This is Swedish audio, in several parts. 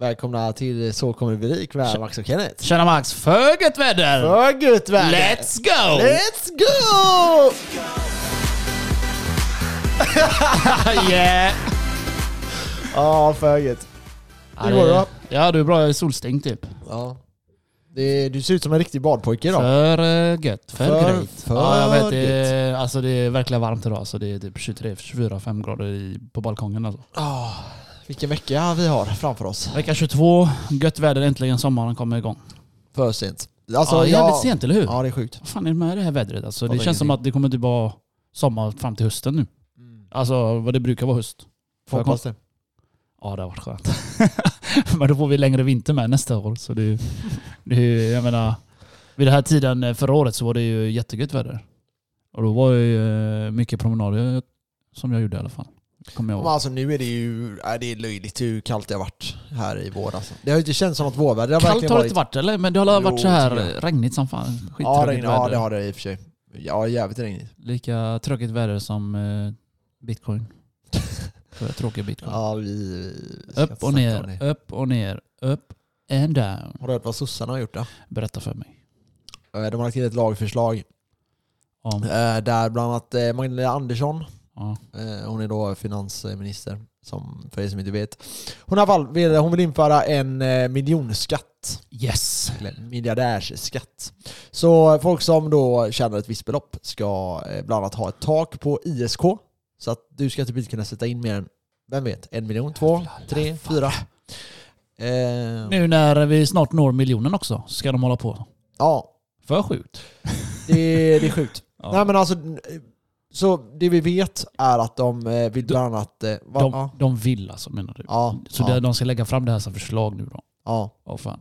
Välkomna till Så kommer det bli rik med Max och Kenneth. Tjena Max, för gött väder! För gött väder! Let's go! Let's go! yeah! Ja, för gött. Ja, Hur går det då? Ja, du är bra. Jag är solstängt typ. Ja. Det, du ser ut som en riktig badpojke idag. För gött. För, För- grejt. för ja, jag vet. Det är, alltså, det är verkligen varmt idag. Så det är typ 23, 24, 5 grader i, på balkongen. Alltså. Ah, vilken vecka vi har framför oss. Vecka 22, gött väder. Äntligen sommaren kommer igång. För sent. Alltså, ja, jävligt ja, sent, eller hur? Ja, det är sjukt. Vad fan är det med det här vädret? Alltså, det känns som att det kommer typ vara sommar fram till hösten nu. Alltså vad det brukar vara höst. Hoppas det. Ja, det har varit skönt. Men då får vi längre vinter med nästa år. Så det, det, jag menar, vid den här tiden förra året så var det ju jättegött väder. Och då var det ju eh, mycket promenader som jag gjorde i alla fall. Kommer jag Men ihåg. alltså nu är det ju äh, det är löjligt hur kallt det har varit här i vår. Alltså. Det har ju inte känts som att vårväder har Kallt verkligen har det varit... inte varit eller? Men det har Jo, varit så här tycker regnigt som fan. Ja, Skittråkigt regn, ja, väder. det har det i och för sig. Ja, jävligt regnigt. Lika tråkigt väder som eh, bitcoin. För tråkig bitcoin. Ja, vi... vi ska inte upp och snacka om ner, det. upp och ner, upp and down. Har du hört vad sossarna har gjort då? Berätta för mig. Eh, De har lagt till ett lagförslag Om, eh, där bland annat eh, Magdalena Andersson, ja. eh, hon är då finansminister, som för er som inte vet. Hon, har vill, hon vill införa en eh, miljonskatt, Yes! eller miljardärsskatt. Så folk som då tjänar ett visst belopp ska eh, bland annat ha ett tak på ISK, så att du ska typ inte kunna sätta in mer än, vem vet, en miljon, två, tre, fyra. Nu när vi snart når miljonen också ska de hålla på. ja, För sjukt. det, det är sjukt. Ja. Nej men alltså, så det vi vet är att de eh, vill bland annat... eh, Va? de, ja. de vill alltså menar du? Ja, Så ja, de ska lägga fram det här som förslag nu då? ja. Åh fan.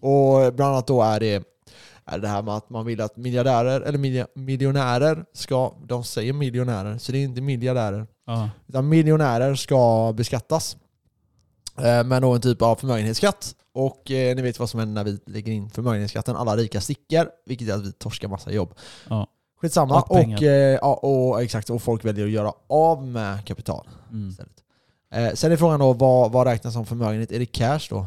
Och bland annat då är det, är det här med att man vill att miljardärer, eller miljonärer ska, de säger miljonärer, så det är inte miljardärer, Ja. utan miljonärer ska beskattas. Eh, med någon typ av förmögenhetsskatt. Och eh, ni vet vad som händer när vi lägger in förmögenhetsskatten. Alla rika sticker, vilket är att vi torskar massa jobb. Ja. Skitsamma. Och eh, ja, och, exakt, och folk väljer att göra av med kapital. Mm. Eh, sen är frågan då, vad, vad räknas som förmögenhet? Är det cash då?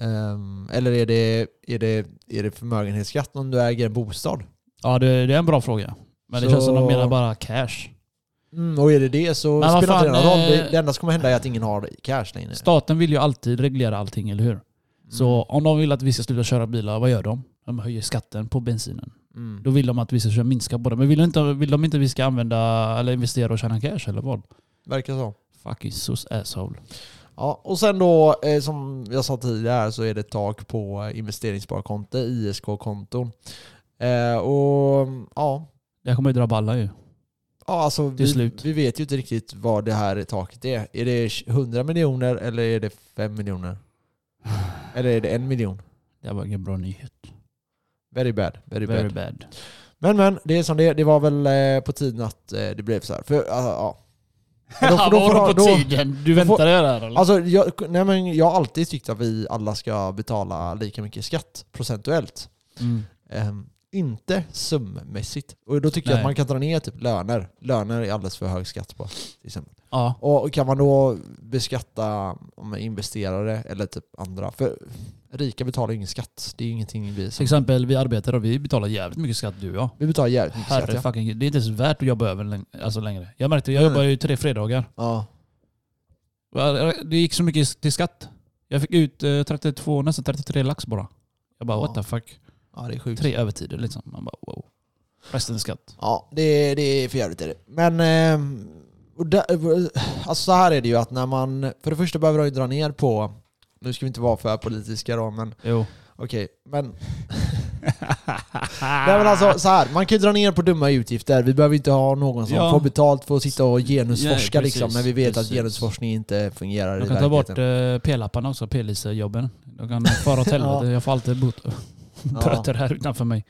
Ehm, eller är det, är, det, är det förmögenhetsskatt om du äger en bostad? ja det, det är en bra fråga. Men det Så- känns som de menar bara cash. Mm, och är det det så Men spelar inte det fan, någon roll. Det, eh, det enda som kommer hända är att ingen har cash längre. Staten vill ju alltid reglera allting, eller hur? Så om de vill att vi ska sluta köra bilar, vad gör de? De höjer skatten på bensinen. Mm. Då vill de att vi ska minska på det. Men vill de inte, vill de inte att vi ska använda eller investera och tjäna cash eller vad? Verkar så. Fucking sus asshole. Ja, och sen då, eh, som jag sa tidigare, så är det ett tak på eh, investeringssparkonto, ISK-konton. Eh, och ja, Det kommer ju drabba alla ju. Ja, alltså vi, slut. vi vet ju inte riktigt vad det här taket är. Är det 100 miljoner eller är det 5 miljoner? Eller är det en miljon? Det var ingen bra nyhet. Very bad. Very, Very bad. bad. Men men, det är som det. Det var väl eh, på tiden att eh, det blev så här. För, ja, ja. Men då- då får- var på då- tiden? Du då väntade det där eller? Alltså, jag, nej, men jag har alltid tyckt att vi alla ska betala lika mycket skatt procentuellt. Mm. Ehm, inte summässigt. Och då tycker jag Nej. att man kan dra ner typ löner. Löner är alldeles för hög skatt på. Till exempel. Ja. Och kan man då beskatta om investerare eller typ andra? För rika betalar ju ingen skatt. Det är ju ingenting vi... Till Som, exempel vi arbetar och vi betalar jävligt mycket skatt du och jag. vi betalar jävligt mycket Herre skatt ja. fucking, det är inte ens värt att jobba över läng- alltså längre. Jag märkte, jag Nej, jobbar ju tre fredagar. ja. Det gick så mycket till skatt. Jag fick ut eh, 32, nästan 33 lax bara. Jag bara Ja. what the fuck. Ja, det är sjukt. Tre övertider liksom. Man bara wow. Resten är skatt. Ja, det, det är för jävligt är det. Men... ehm, och där, alltså så här är det ju att när man... För det första behöver de ju dra ner på... Nu ska vi inte vara för politiska då, men Jo. okej. men... Nej men alltså så här, man kan ju dra ner på dumma utgifter. Vi behöver inte ha någon som Ja. får betalt för att sitta och genusforska Ja, liksom, när vi vet att precis. genusforskning inte fungerar De kan ta bort eh, p-lapparna också, p-lise-jobben. De kan fara åt helvete. Jag får alltid bot- böter här utanför mig.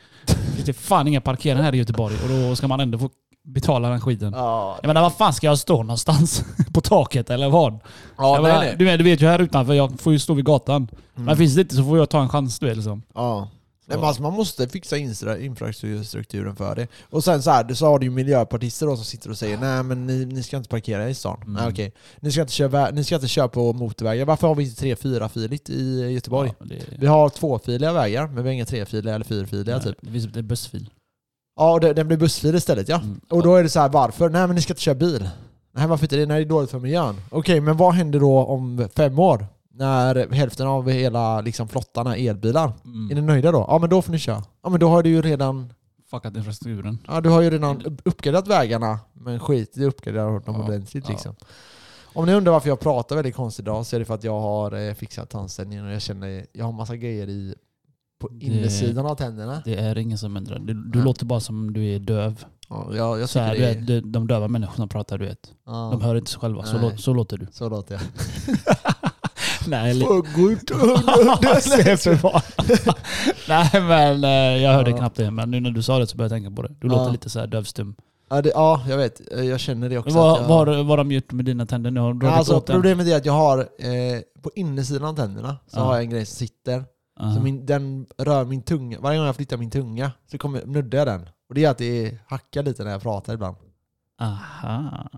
Det finns fan inga parkeringar här i Göteborg och då ska man ändå få betala den skiten. Ja, Jag menar vad fan ska jag stå någonstans? På taket eller vad? ja, jag menar. Du, vet, du vet ju här utanför, jag får ju stå vid gatan. Mm. Men finns det inte så får jag ta en chans du vet liksom. Ja. Nej, men alltså man måste fixa infrastrukturen för det. Och sen så, här, så har du ju miljöpartister då som sitter och säger nej men ni, ni ska inte parkera i stan. Mm. Nej, okej. ni, ska inte köra, ni ska inte köra på motorvägar. Varför har vi inte tre fyrafiligt i Göteborg? Ja, det, Vi har tvåfiliga vägar, men vi har inga trefiliga eller fyrfiliga nej, typ. det finns är bussfil. Ja, och det, den blir bussfil istället ja. Mm. Och då är det så här, varför? Nej men ni ska inte köra bil. Nej varför inte det? Nej det är dåligt för miljön. Okej, men vad händer då om fem år? När hälften av hela liksom, flottan är elbilar. Mm. Är ni nöjda då? Ja men då får ni köra. Ja men då har du ju redan Fuckat infrastrukturen. Ja du har ju redan upp- uppgraderat vägarna, men skit i att uppgradera dem Ja, ordentligt ja. liksom. Om ni undrar varför jag pratar väldigt konstigt idag så är det för att jag har eh, fixat tandställningen och jag känner jag har massa grejer i på Det- insidan av tänderna. Det är ingen som ändrar. Du, du låter bara som du är döv. Ja, jag, jag Så här, det du är... vet, de, döva människorna pratar, du vet. ja, De hör inte sig själva. Så, lå, så låter du. Så låter jag. Nej, eller... Nej men eh, jag hörde Ja. knappt det. Men nu när du sa det så började jag tänka på det. Du låter lite så här dövstum. ja, det, ja, jag vet. Jag känner det också. Vad jag... har har de gjort med dina tänder? Nu har alltså, problemet är att jag har, eh, på insidan av tänderna, så Ja. har jag en grej som sitter. Ja. Så min, den rör min tunga. Varje gång jag flyttar min tunga så kommer, nuddar jag den. Och det är att det hackar lite när jag pratar ibland. Aha.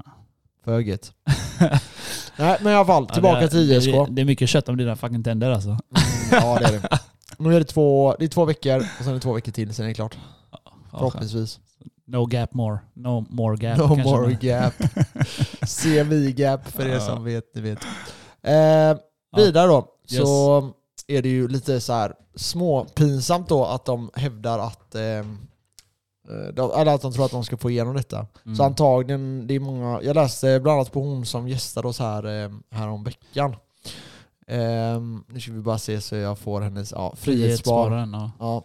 För gött. Nej men i alla fall, Ja, tillbaka det, är- till ISK. Det, det är mycket kött om dina fucking tänder alltså. Mm, ja det är det. Nu är det två, det är två veckor och sen är det två veckor till, sen är det klart. Förhoppningsvis. No gap more. No more gap. no more man- gap. CMI-gap för er Ja. som vet, ni vet. Eh, vidare då, Yes. så är det ju lite så här små pinsamt då att de hävdar att ehm, eh, de, att de tror att de ska få igenom detta. Mm. Så antagligen, det är många, jag läste bland annat på hon som gästade oss här, eh, här om veckan. Ehm, nu ska vi bara se så jag får hennes, ja, frihetsspar. Ja. Ja.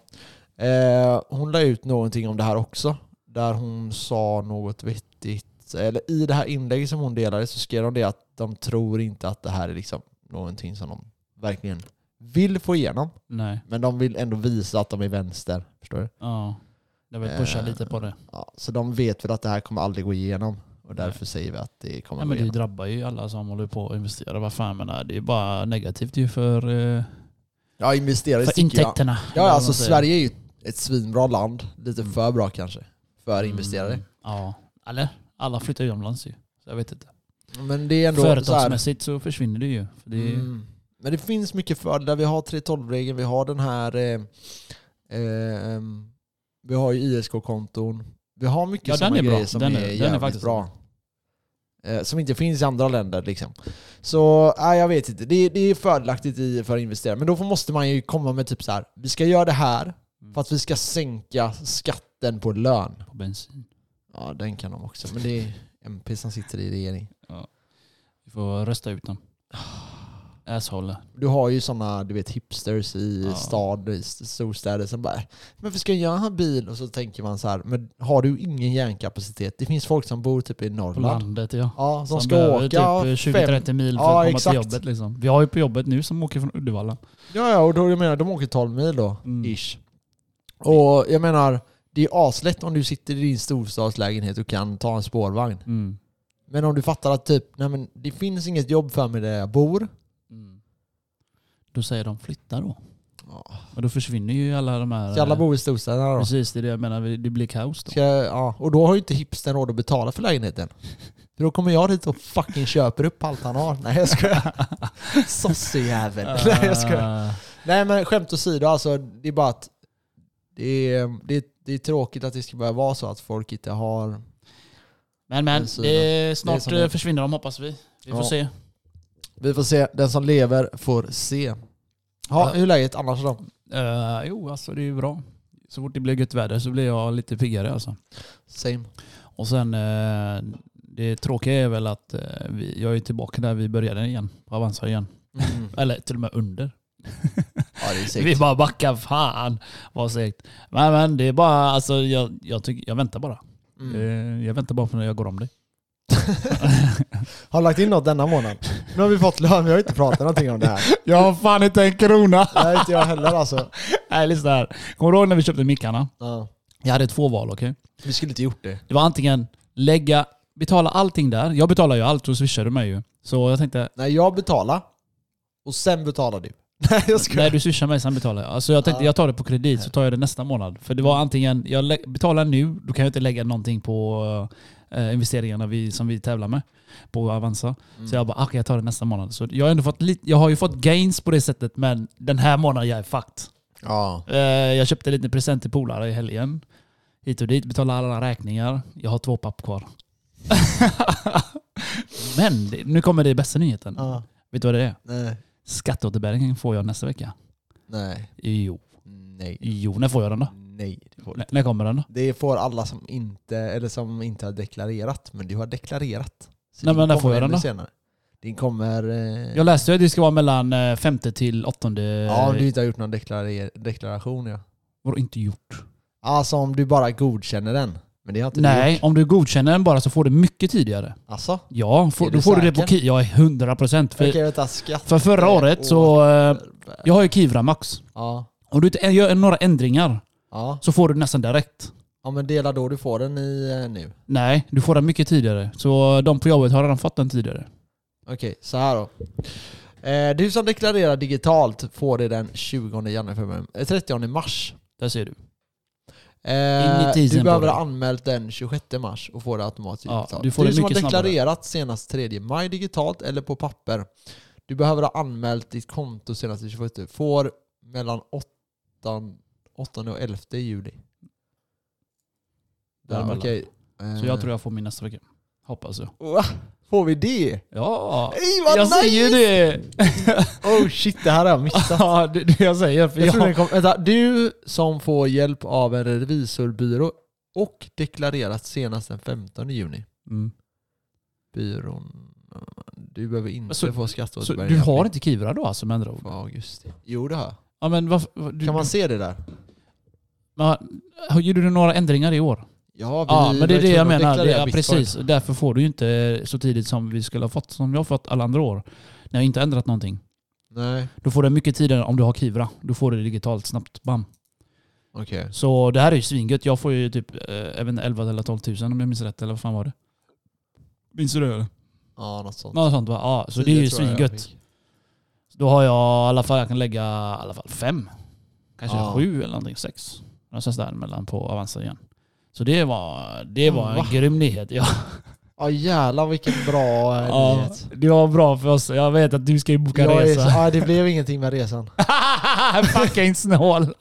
Eh, hon la ut någonting om det här också. Där hon sa något vettigt. Eller i det här inlägget som hon delade så skrev de det att de tror inte att det här är liksom någonting som de verkligen vill få igenom. Nej. Men de vill ändå visa att de är vänster. Förstår du? Ja. Jag vill pusha Eh, lite på det. Ja, så de vet väl att det här kommer aldrig gå igenom. Och därför säger vi att det kommer Ja, gå men det igenom. drabbar ju alla som håller på att investera. Vad fan menar, det är bara negativt ju för, eh, Ja, investerare för jag. intäkterna. eller Ja, alltså. Sverige är ju ett svinbra land. Lite Mm. för bra kanske. För investerare. Mm, Ja. Eller? Alla flyttar utomlands ju. Så jag vet inte. Men det är ändå så här, Företagsmässigt så försvinner det ju. För det är, Mm. Men det finns mycket fördelar. Vi har 3.12-regeln, vi har den här... Eh, eh, vi har ju ISK-konton. Vi har mycket Ja, sådana är bra. grejer som Den är- är, den är jävligt faktiskt bra. Eh, som inte finns i andra länder liksom. Så, nej jag vet inte. Det, det är fördelaktigt i, för investerare. Men då får- måste man ju komma med typ så här. vi ska göra det här Mm. för att vi ska sänka skatten på lön. på bensin. Ja, den kan de också. Men det är MP som sitter i regering. Vi får rösta ut dem. Asshole. Du har ju såna, du vet, hipsters i Ja. stad, i st- storstäder som bara Men varför ska jag ha bil? Och så tänker man så här, men har du ingen hjärnkapacitet? Det finns folk som bor typ i På Norrland. landet ja. Ja, som, ska behöver åka typ fem... 20-30 mil för Ja, att komma exakt. till jobbet liksom. Vi har ju på jobbet nu som åker från Uddevalla. Ja, ja, och då jag menar, de åker 12 mil då, Mm. ish. Och jag menar, det är aslätt om du sitter i din storstadslägenhet och kan ta en spårvagn. Mm. Men om du fattar att typ, nej men det finns inget jobb för mig där jag bor. Då säger de flytta då. Ja. Och då försvinner ju alla de här... Ska alla eh, bo i storstäderna då? Precis, det är det jag menar. Det blir kaos då. Ska, ja, och då har ju inte hipstern råd att betala för lägenheten. För då kommer jag dit och fucking köper upp allt han har. Nej jag skojar. Sossejävel. Nej jag skojar. Ah, Nej men skämt åsido, alltså det är bara att det är, det, är, det är tråkigt att det ska behöva vara så att folk inte har... Men men, det snart det eh, försvinner de hoppas vi. Vi får Ja. se. Vi får se, den som lever får se. Ja, hur är läget annars då? Uh, jo, alltså det är ju bra. Så fort det blir gött väder så blir jag lite piggare alltså. Same. Och sen, eh, det tråkiga är väl att eh, vi, jag är tillbaka där vi började igen. På Avanza igen. Mm. Eller till och med under. Ja Vi bara backar, fan vad segt. Men, men det är bara, alltså jag, jag, tycker, jag väntar bara. Mm. Jag väntar bara på när jag går om dig. Har lagt in något denna månad? Nu har vi fått lön, vi har inte pratat någonting om det här. Jag har fan inte en krona! Nej inte jag heller alltså. Nej, lyssna här. Kommer du ihåg när vi köpte mickarna? Ja. Jag hade två val, okej? Vi skulle inte gjort det. Det var antingen lägga, betala allting där. Jag betalar ju allt och swishar du mig ju. Så jag tänkte, Nej jag betalar och sen betalar du. Nej jag skojar. Nej, du swishar mig sen betalar jag. Alltså jag tänkte Ja. jag tar det på kredit så tar jag det nästa månad. För det var antingen, jag lä- betalar nu, då kan jag inte lägga någonting på eh, investeringarna vi, som vi tävlar med på Avanza. Mm. Så jag bara, okej jag tar det nästa månad. Så jag har, ändå fått lite, jag har ju fått gains på det sättet, men den här månaden jag är fucked. Ja. Eh, jag köpte lite present till polare i helgen. Hit och dit, betalade alla räkningar. Jag har två papp kvar. men nu kommer det bästa nyheten. ja. Vet du vad det är? Nej. Skatteåterbäringen får jag nästa vecka. Nej. Jo. Nej. Jo, när får jag den då? Nej. Det, får du N- inte. när kommer den då? det får alla som inte, eller som inte har deklarerat. Men du har deklarerat. Så Nej, din men när kommer får jag den ännu då? Senare. Din kommer... Eh, Jag läste att det ska vara mellan eh, femte till åttonde... ja, om du inte har gjort någon deklarer- deklaration ja. Vadå inte gjort? Alltså om du bara godkänner den. Men det har inte du Nej, gjort. om du godkänner den bara så får du mycket tidigare. Alltså? Ja, får, då får du det på säker? Ki. Jag är 100 procent. För, Okej vänta, skatt... för förra året så... eh, Jag har ju Kivra Max. Ja. Om du inte gör några ändringar Ja. så får du nästan direkt. ja, men dela då du får den i eh, nu. Nej, du får den mycket tidigare. Så de på jobbet har redan fått den tidigare. Okej, så här då. Eh, du som deklarerar digitalt får det den 20 januari, februari, eh, 30 mars. Där ser du. Eh, tiden du på behöver det. ha anmält den 26 mars och får det automatiskt Ja, utbetalt. du får du det som har mycket snabbare. deklarerat senast 3 maj digitalt eller på papper. Du behöver ha anmält ditt konto senast den 21 får mellan 8, 8 och 11 juli. Där, okej. Så jag tror jag får min nästa vecka. Hoppas jag. Va? Får vi det? Ja! Ey vad Jag nice! säger det! Oh shit, det här har jag missat. ja, det, det jag säger. För Jag jag, kom, vänta, du som får hjälp av en revisorbyrå och deklarerat senast den 15 juni. mm. Byrån... Du behöver inte Så- få Så skatteåterbäring. du har inte Kivra då alltså med andra ord? För augusti. Jo det har jag. Ja, men varför, vad- du, Kan man se det där? Gjorde du några ändringar i år? Ja, vi Ja, men det är det jag menar. Ja, precis. Därför får du ju inte så tidigt som vi skulle ha fått, som jag har fått alla andra år. När jag inte ändrat någonting. Nej, Då får du mycket tidigare om du har Kivra. Då får du det digitalt snabbt. Bam. okej. Så det här är ju svingött. Jag får ju typ eh, inte, 11 eller 12 000 om jag minns rätt. Eller vad fan var det? Minns du det eller? Ja, något sånt. Något sånt va? Ja, så det är ju svingött. Då har jag i alla fall, jag kan lägga i alla fall fem. Kanske Ja. sju eller någonting, sex. Någonstans där mellan på Avanza igen. Så det var, det var en Va? grym nyhet. Ja. Ja jävlar vilken bra eh, Ja, nyhet. det var bra för oss. Jag vet att du ska ju boka Jag är resa. så, ja, det blev ingenting med resan. Fucking snål.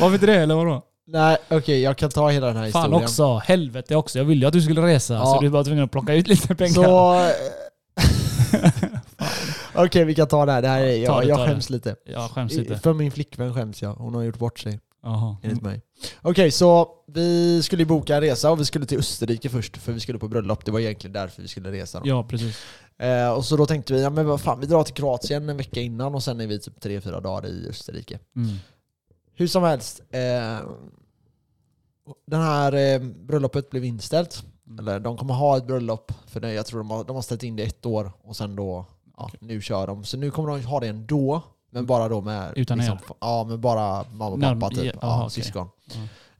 Varför inte det eller vadå? Nej okej, jag kan ta hela den här Fan historien. också. Helvete också. Jag ville ju att du skulle resa. Ja. Så du var tvungen att plocka ut lite pengar. Så... eh, Okej vi kan ta det här, det här är, Ta jag, det, jag skäms lite. Jag skäms inte. För min flickvän skäms jag, hon har gjort bort sig Enligt mig. Okej så vi skulle boka en resa och vi skulle till Österrike först för vi skulle på bröllop, det var egentligen därför vi skulle resa. Då. Ja, precis. Eh, och så då tänkte vi, ja men vad fan vi drar till Kroatien en vecka innan och sen är vi typ 3-4 dagar i Österrike. Mm. Hur som helst, eh, den här eh, bröllopet blev inställt. Mm. Eller de kommer ha ett bröllop, för det, jag tror de har, de har ställt in det ett år och sen då, ja, nu kör de. Så nu kommer de ha det ändå, men bara då med... Mm. Utan liksom, er? Ja, med bara mamma och pappa typ. ja, aha, syskon. Ja.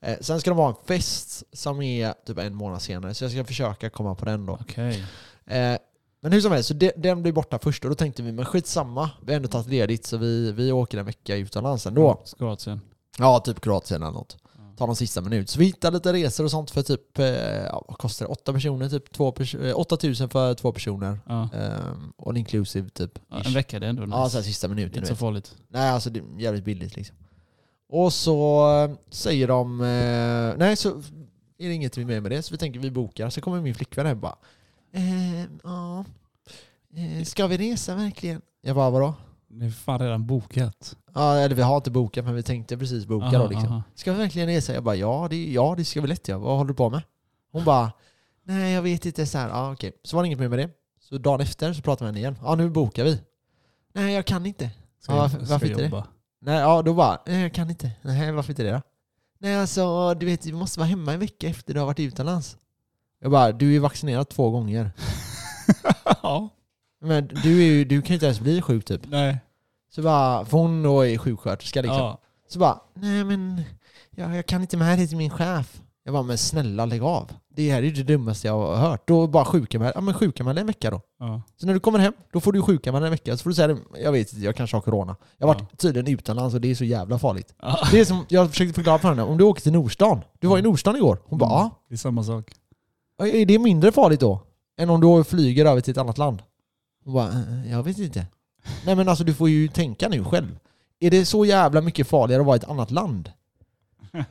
Eh, sen ska de ha en fest som är typ en månad senare, så jag ska försöka komma på den då. Okej. Eh, men hur som helst, så den blir borta först och då tänkte vi, men skitsamma, vi har ändå tagit ledigt så vi, vi åker en vecka utomlands ändå. Kroatien. Ja, typ Kroatien eller något. Ta de sista minut. Så vi hittade lite resor och sånt för typ, eh, ja, vad kostar det? Åtta personer, typ två pers- eh, 8000 för två personer. Ja. Um, all inclusive typ. Ja. En vecka det är ändå nice. Ja, så här sista minuten. Inte så farligt. Nej, alltså det är jävligt billigt liksom. Och så eh, säger de, eh, nej så är det inget mer med det, så vi tänker vi bokar. Så kommer min flickvän hem och bara, eh, ja, eh, ska vi resa verkligen? Jag bara, vadå? Det är fan redan bokat. Ja, eller vi har inte bokat men vi tänkte precis boka Aha, då liksom. aha. Ska vi verkligen resa? Jag bara, ja det, ja, det ska vi lätt göra. Vad håller du på med? Hon bara, nej jag vet inte. Så här, ja, okej. Så var det inget mer med det. Så dagen efter så pratade vi med henne igen. Ja, nu bokar vi. Nej, jag kan inte. Ska Ja, varför- varför inte det? jobba. Nej, ja, då bara, nej jag kan inte. Nej, varför inte det då? Nej, alltså du vet, vi måste vara hemma en vecka efter du har varit utomlands. Jag bara, du är ju vaccinerad två gånger. ja. Men du, är ju, du kan ju inte ens bli sjuk typ. Nej. Så bara, för hon då är sjuksköterska liksom. Ja. Så bara, nej men jag, jag kan inte med det till min chef. Jag bara, men snälla lägg av. Det här är ju det dummaste jag har hört. Då bara sjukanmäl, ja men sjukanmäl en vecka då. Ja. Så när du kommer hem, då får du sjukanmäla en vecka. Så får du säga, jag vet inte, jag kanske har corona. Jag har varit Ja. tydligen utomlands och det är så jävla farligt. Ja. Det är som, jag försökte förklara för henne, om du åker till Nordstan. Du var i Nordstan igår. Hon bara, ja. Det är samma sak. Är det mindre farligt då? Än om du flyger över till ett annat land? Hon bara, "Eh, jag vet inte. Nej men alltså du får ju tänka nu själv. Är det så jävla mycket farligare att vara i ett annat land?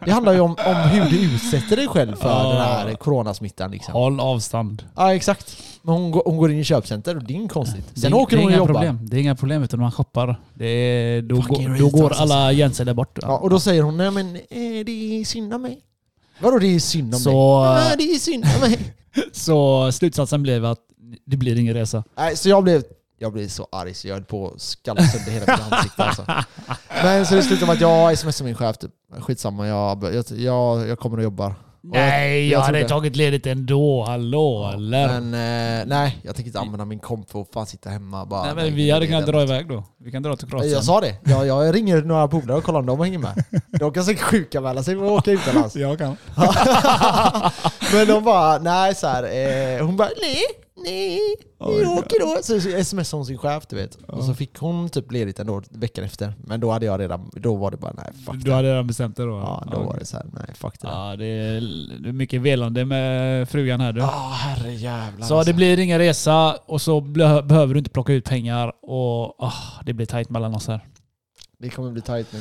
Det handlar ju om, om hur du utsätter dig själv för Ja. den här coronasmittan liksom. Håll avstånd. Ja exakt. Men hon, går- hon går in i köpcenter och det är inget konstigt. Det Sen är- åker det är hon och inga jobbar. Problem. Det är inga problem utan man shoppar. Det är, då, Fucking går, då retards, går alla gränser där bort. Ja, och då säger hon, nej men eh, det är synd om mig. Vadå det är synd om så, Nej det är synd om mig. så slutsatsen blev att det blir ingen resa. Nej, så jag blev, jag blev så arg så jag höll på att skalla sönder hela mitt ansikte alltså. Men så det slutade med att jag smsade min chef typ, skitsamma jag, jag, jag, jag kommer och jobbar. Nej, jag jag hade trodde- tagit ledigt ändå. Hallå eller? Men eh, nej, jag tänker inte använda min komp för att fan sitta hemma bara. Nej, nej, men vi hade kunnat dra iväg då. Vi kan dra till Kroatien. Jag sa det. Jag, jag ringer några polare och kollar om de hänger med. De kan säkert sjukanmäla sig och åka utomlands. Jag kan. Men de bara, nej så här, eh, hon bara nej, nej, vi Oj, åker då. Så smsade hon sin chef du vet. Och så fick hon typ ledigt ändå veckan efter. Men då hade jag redan, då var det bara nej fuck Du det. hade redan bestämt det då? Ja, då var det så här, nej fuck det. Ja, Ja, det är mycket velande med frugan här du. ah, herrejävlar Så det blir ingen resa och så behöver du inte plocka ut pengar och ah, det blir tajt mellan oss här. Det kommer bli tight nu.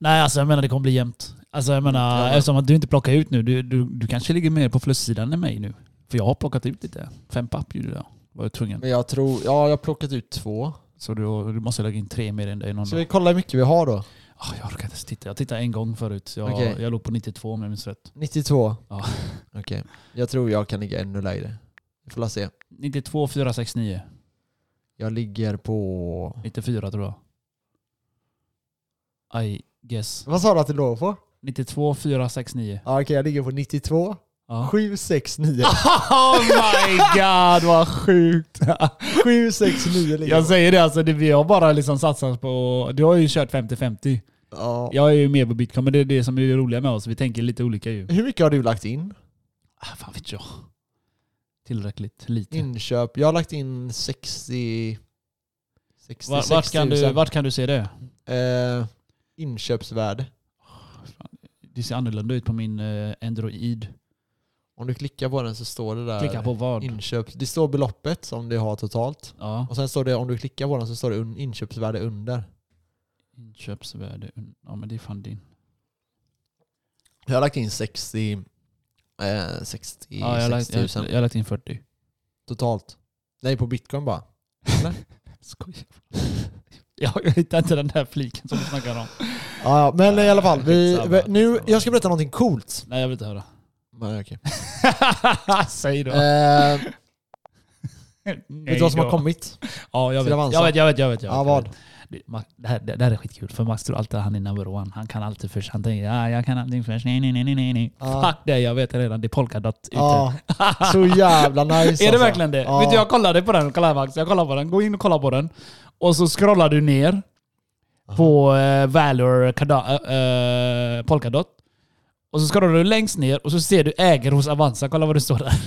Nej, alltså jag menar det kommer bli jämnt. Alltså jag menar, Ja, eftersom att du inte plockar ut nu, du, du, du kanske ligger mer på plussidan än mig nu. För jag har plockat ut lite. Fem papp gjorde jag. Var jag tvungen. Men jag tror, ja jag har plockat ut två. Så du, du måste lägga in tre mer än dig någon Så dag. vi kollar hur mycket vi har då. Ah, jag orkar inte ens titta. Jag tittade en gång förut. Jag, Okej. jag låg på 92 om jag minns rätt. 92? Ja. Okej. Jag tror jag kan ligga ännu lägre. Vi får la se. 92 469. Jag ligger på... 94 tror jag. I guess. Vad sa du att det låg på? 92 469. Ja, Okej, jag ligger på 92, Ja. 769. Oh my god vad sjukt! 769 ligger Jag säger det alltså, det, vi har bara liksom satsat på... Du har ju kört 50-50. ja. Jag är ju med på bitcoin men det är det som är det roliga med oss. Vi tänker lite olika ju. Hur mycket har du lagt in? Ah, fan vet jag. Tillräckligt lite. Inköp? Jag har lagt in 60... 66 Var, vart, kan du, 000. vart kan du se det? Eh, inköpsvärde. Det ser annorlunda ut på min eh, Android. Om du klickar på den så står det där Klicka på vad? inköp. Det står beloppet som du har totalt. Ja. Och sen står det, om du klickar på den så står det un- inköpsvärde under. Inköpsvärde. Ja men det är fan din. Jag har lagt in 60... Eh, 60 Ja, jag, har lagt, 60 jag, 000 jag har lagt in 40. totalt. Nej, på bitcoin bara. Skojar. Jag jag hittar inte den där fliken som du snackar om. Ja, ja, men i alla fall. Vi, Skitsamma. nu, jag ska berätta någonting coolt. Nej jag vill inte höra. Men, okej. Säg då. eh, Nej vet du vad som har kommit? Ja jag Till vet. Avanza. Jag vet, jag vet, jag vet. Jag vet Ja, vad? Det, Max- det, här, det, det här är skitkul för Max tror alltid att han är number one. Han kan alltid först. Han tänker ja, jag kan allting först. Nej, nej, nej, nej, nej, nej. Ja. Fuck det, jag vet redan. Det är polkadot ute. Ja, så jävla nice är det alltså. verkligen det? Ja. Vet du, jag kollade på den. Kolla här Max. Jag kollar på den. Gå in och kolla på den. Och så scrollar du ner på eh, Valor kada, eh, Polkadot. Och så scrollar du längst ner och så ser du äger hos Avanza. Kolla vad det står där.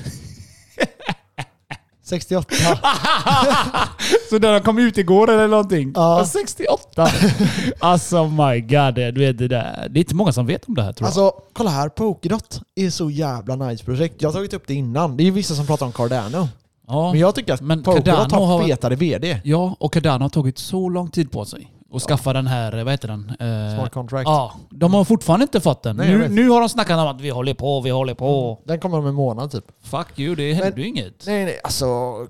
68. så den kom ut igår eller någonting. Ja. Ja. 68! alltså my god. Du vet, det, där. det är inte många som vet om det här tror jag. Alltså, kolla här. Polkadot är så jävla nice projekt. Jag har tagit upp det innan. Det är ju vissa som pratar om Cardano. ja. Men jag tycker att Men Polkadot har- fetare VD. ja, och Cardano har tagit så lång tid på sig. Och skaffa den här, vad heter den? Eh, Smart contract. Ja, de har fortfarande inte fått den. Nej, nu, nu har de snackat om att vi håller på, vi håller på. Den kommer om en månad typ. Fuck you, det händer ju inget. Nej nej, alltså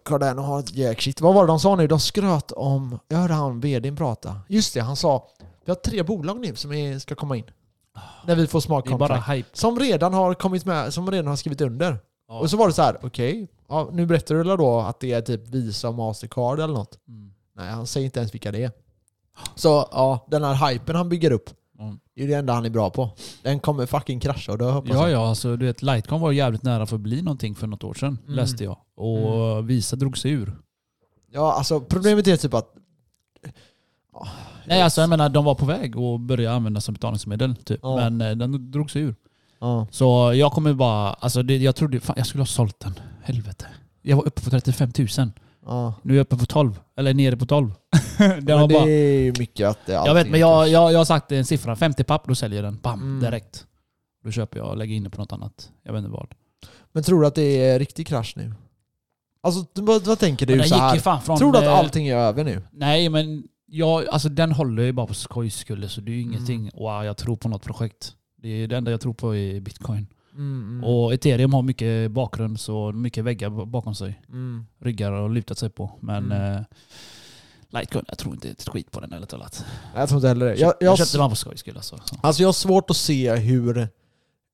Cardano har ett jackshit. Vad var det de sa nu? De skröt om... Jag hörde han vdn prata. Just det, han sa vi har tre bolag nu som är, ska komma in. När vi får smart Det är bara contract. hype. Som redan har kommit med, som redan har skrivit under. Ja. Och så var det så här, okej, ja, nu berättar du då att det är typ Visa och Mastercard eller något? Mm. Nej, han säger inte ens vilka det är. Så ja, den här hypen han bygger upp, Mm. det är det enda han är bra på. Den kommer fucking krascha och dö hoppas Ja, jag. ja, alltså du vet, Lightcon var jävligt nära för att bli någonting för något år sedan, Mm. läste jag. Och Visa drog sig ur. Ja, alltså problemet är typ att... Nej, alltså jag menar de var på väg att börja användas som betalningsmedel, typ. Ja. Men eh, den drog sig ur. Ja. Så jag kommer bara, alltså det, jag trodde, fan jag skulle ha sålt den. Helvete. Jag var uppe på 35 000. Ja. Nu är jag uppe på 12. Eller nere på 12. det Men det bara, är ju mycket att det jag vet, men är jag, jag, jag har sagt en siffra. 50 papp, då säljer jag den. Bam, Mm. direkt. Då köper jag och lägger in det på något annat. Jag vet inte vad. Men tror du att det är riktig krasch nu? Alltså vad, vad tänker du så här? från... Tror du att eh, allting är över nu? Nej, men jag, alltså den håller ju bara på skojs skull. Så det är ju Mm. ingenting, wow, jag tror på något projekt. Det är det enda jag tror på är bitcoin. Mm, Och ethereum har mycket bakgrund, så mycket väggar bakom sig. mm. Ryggar och lutat sig på. Men Mm. eh, Litecoin, jag tror inte ett skit på den ärligt talat. Jag tror inte heller det. Jag, Jag, jag köpte den på skojs skull alltså. Så. alltså jag har svårt att se hur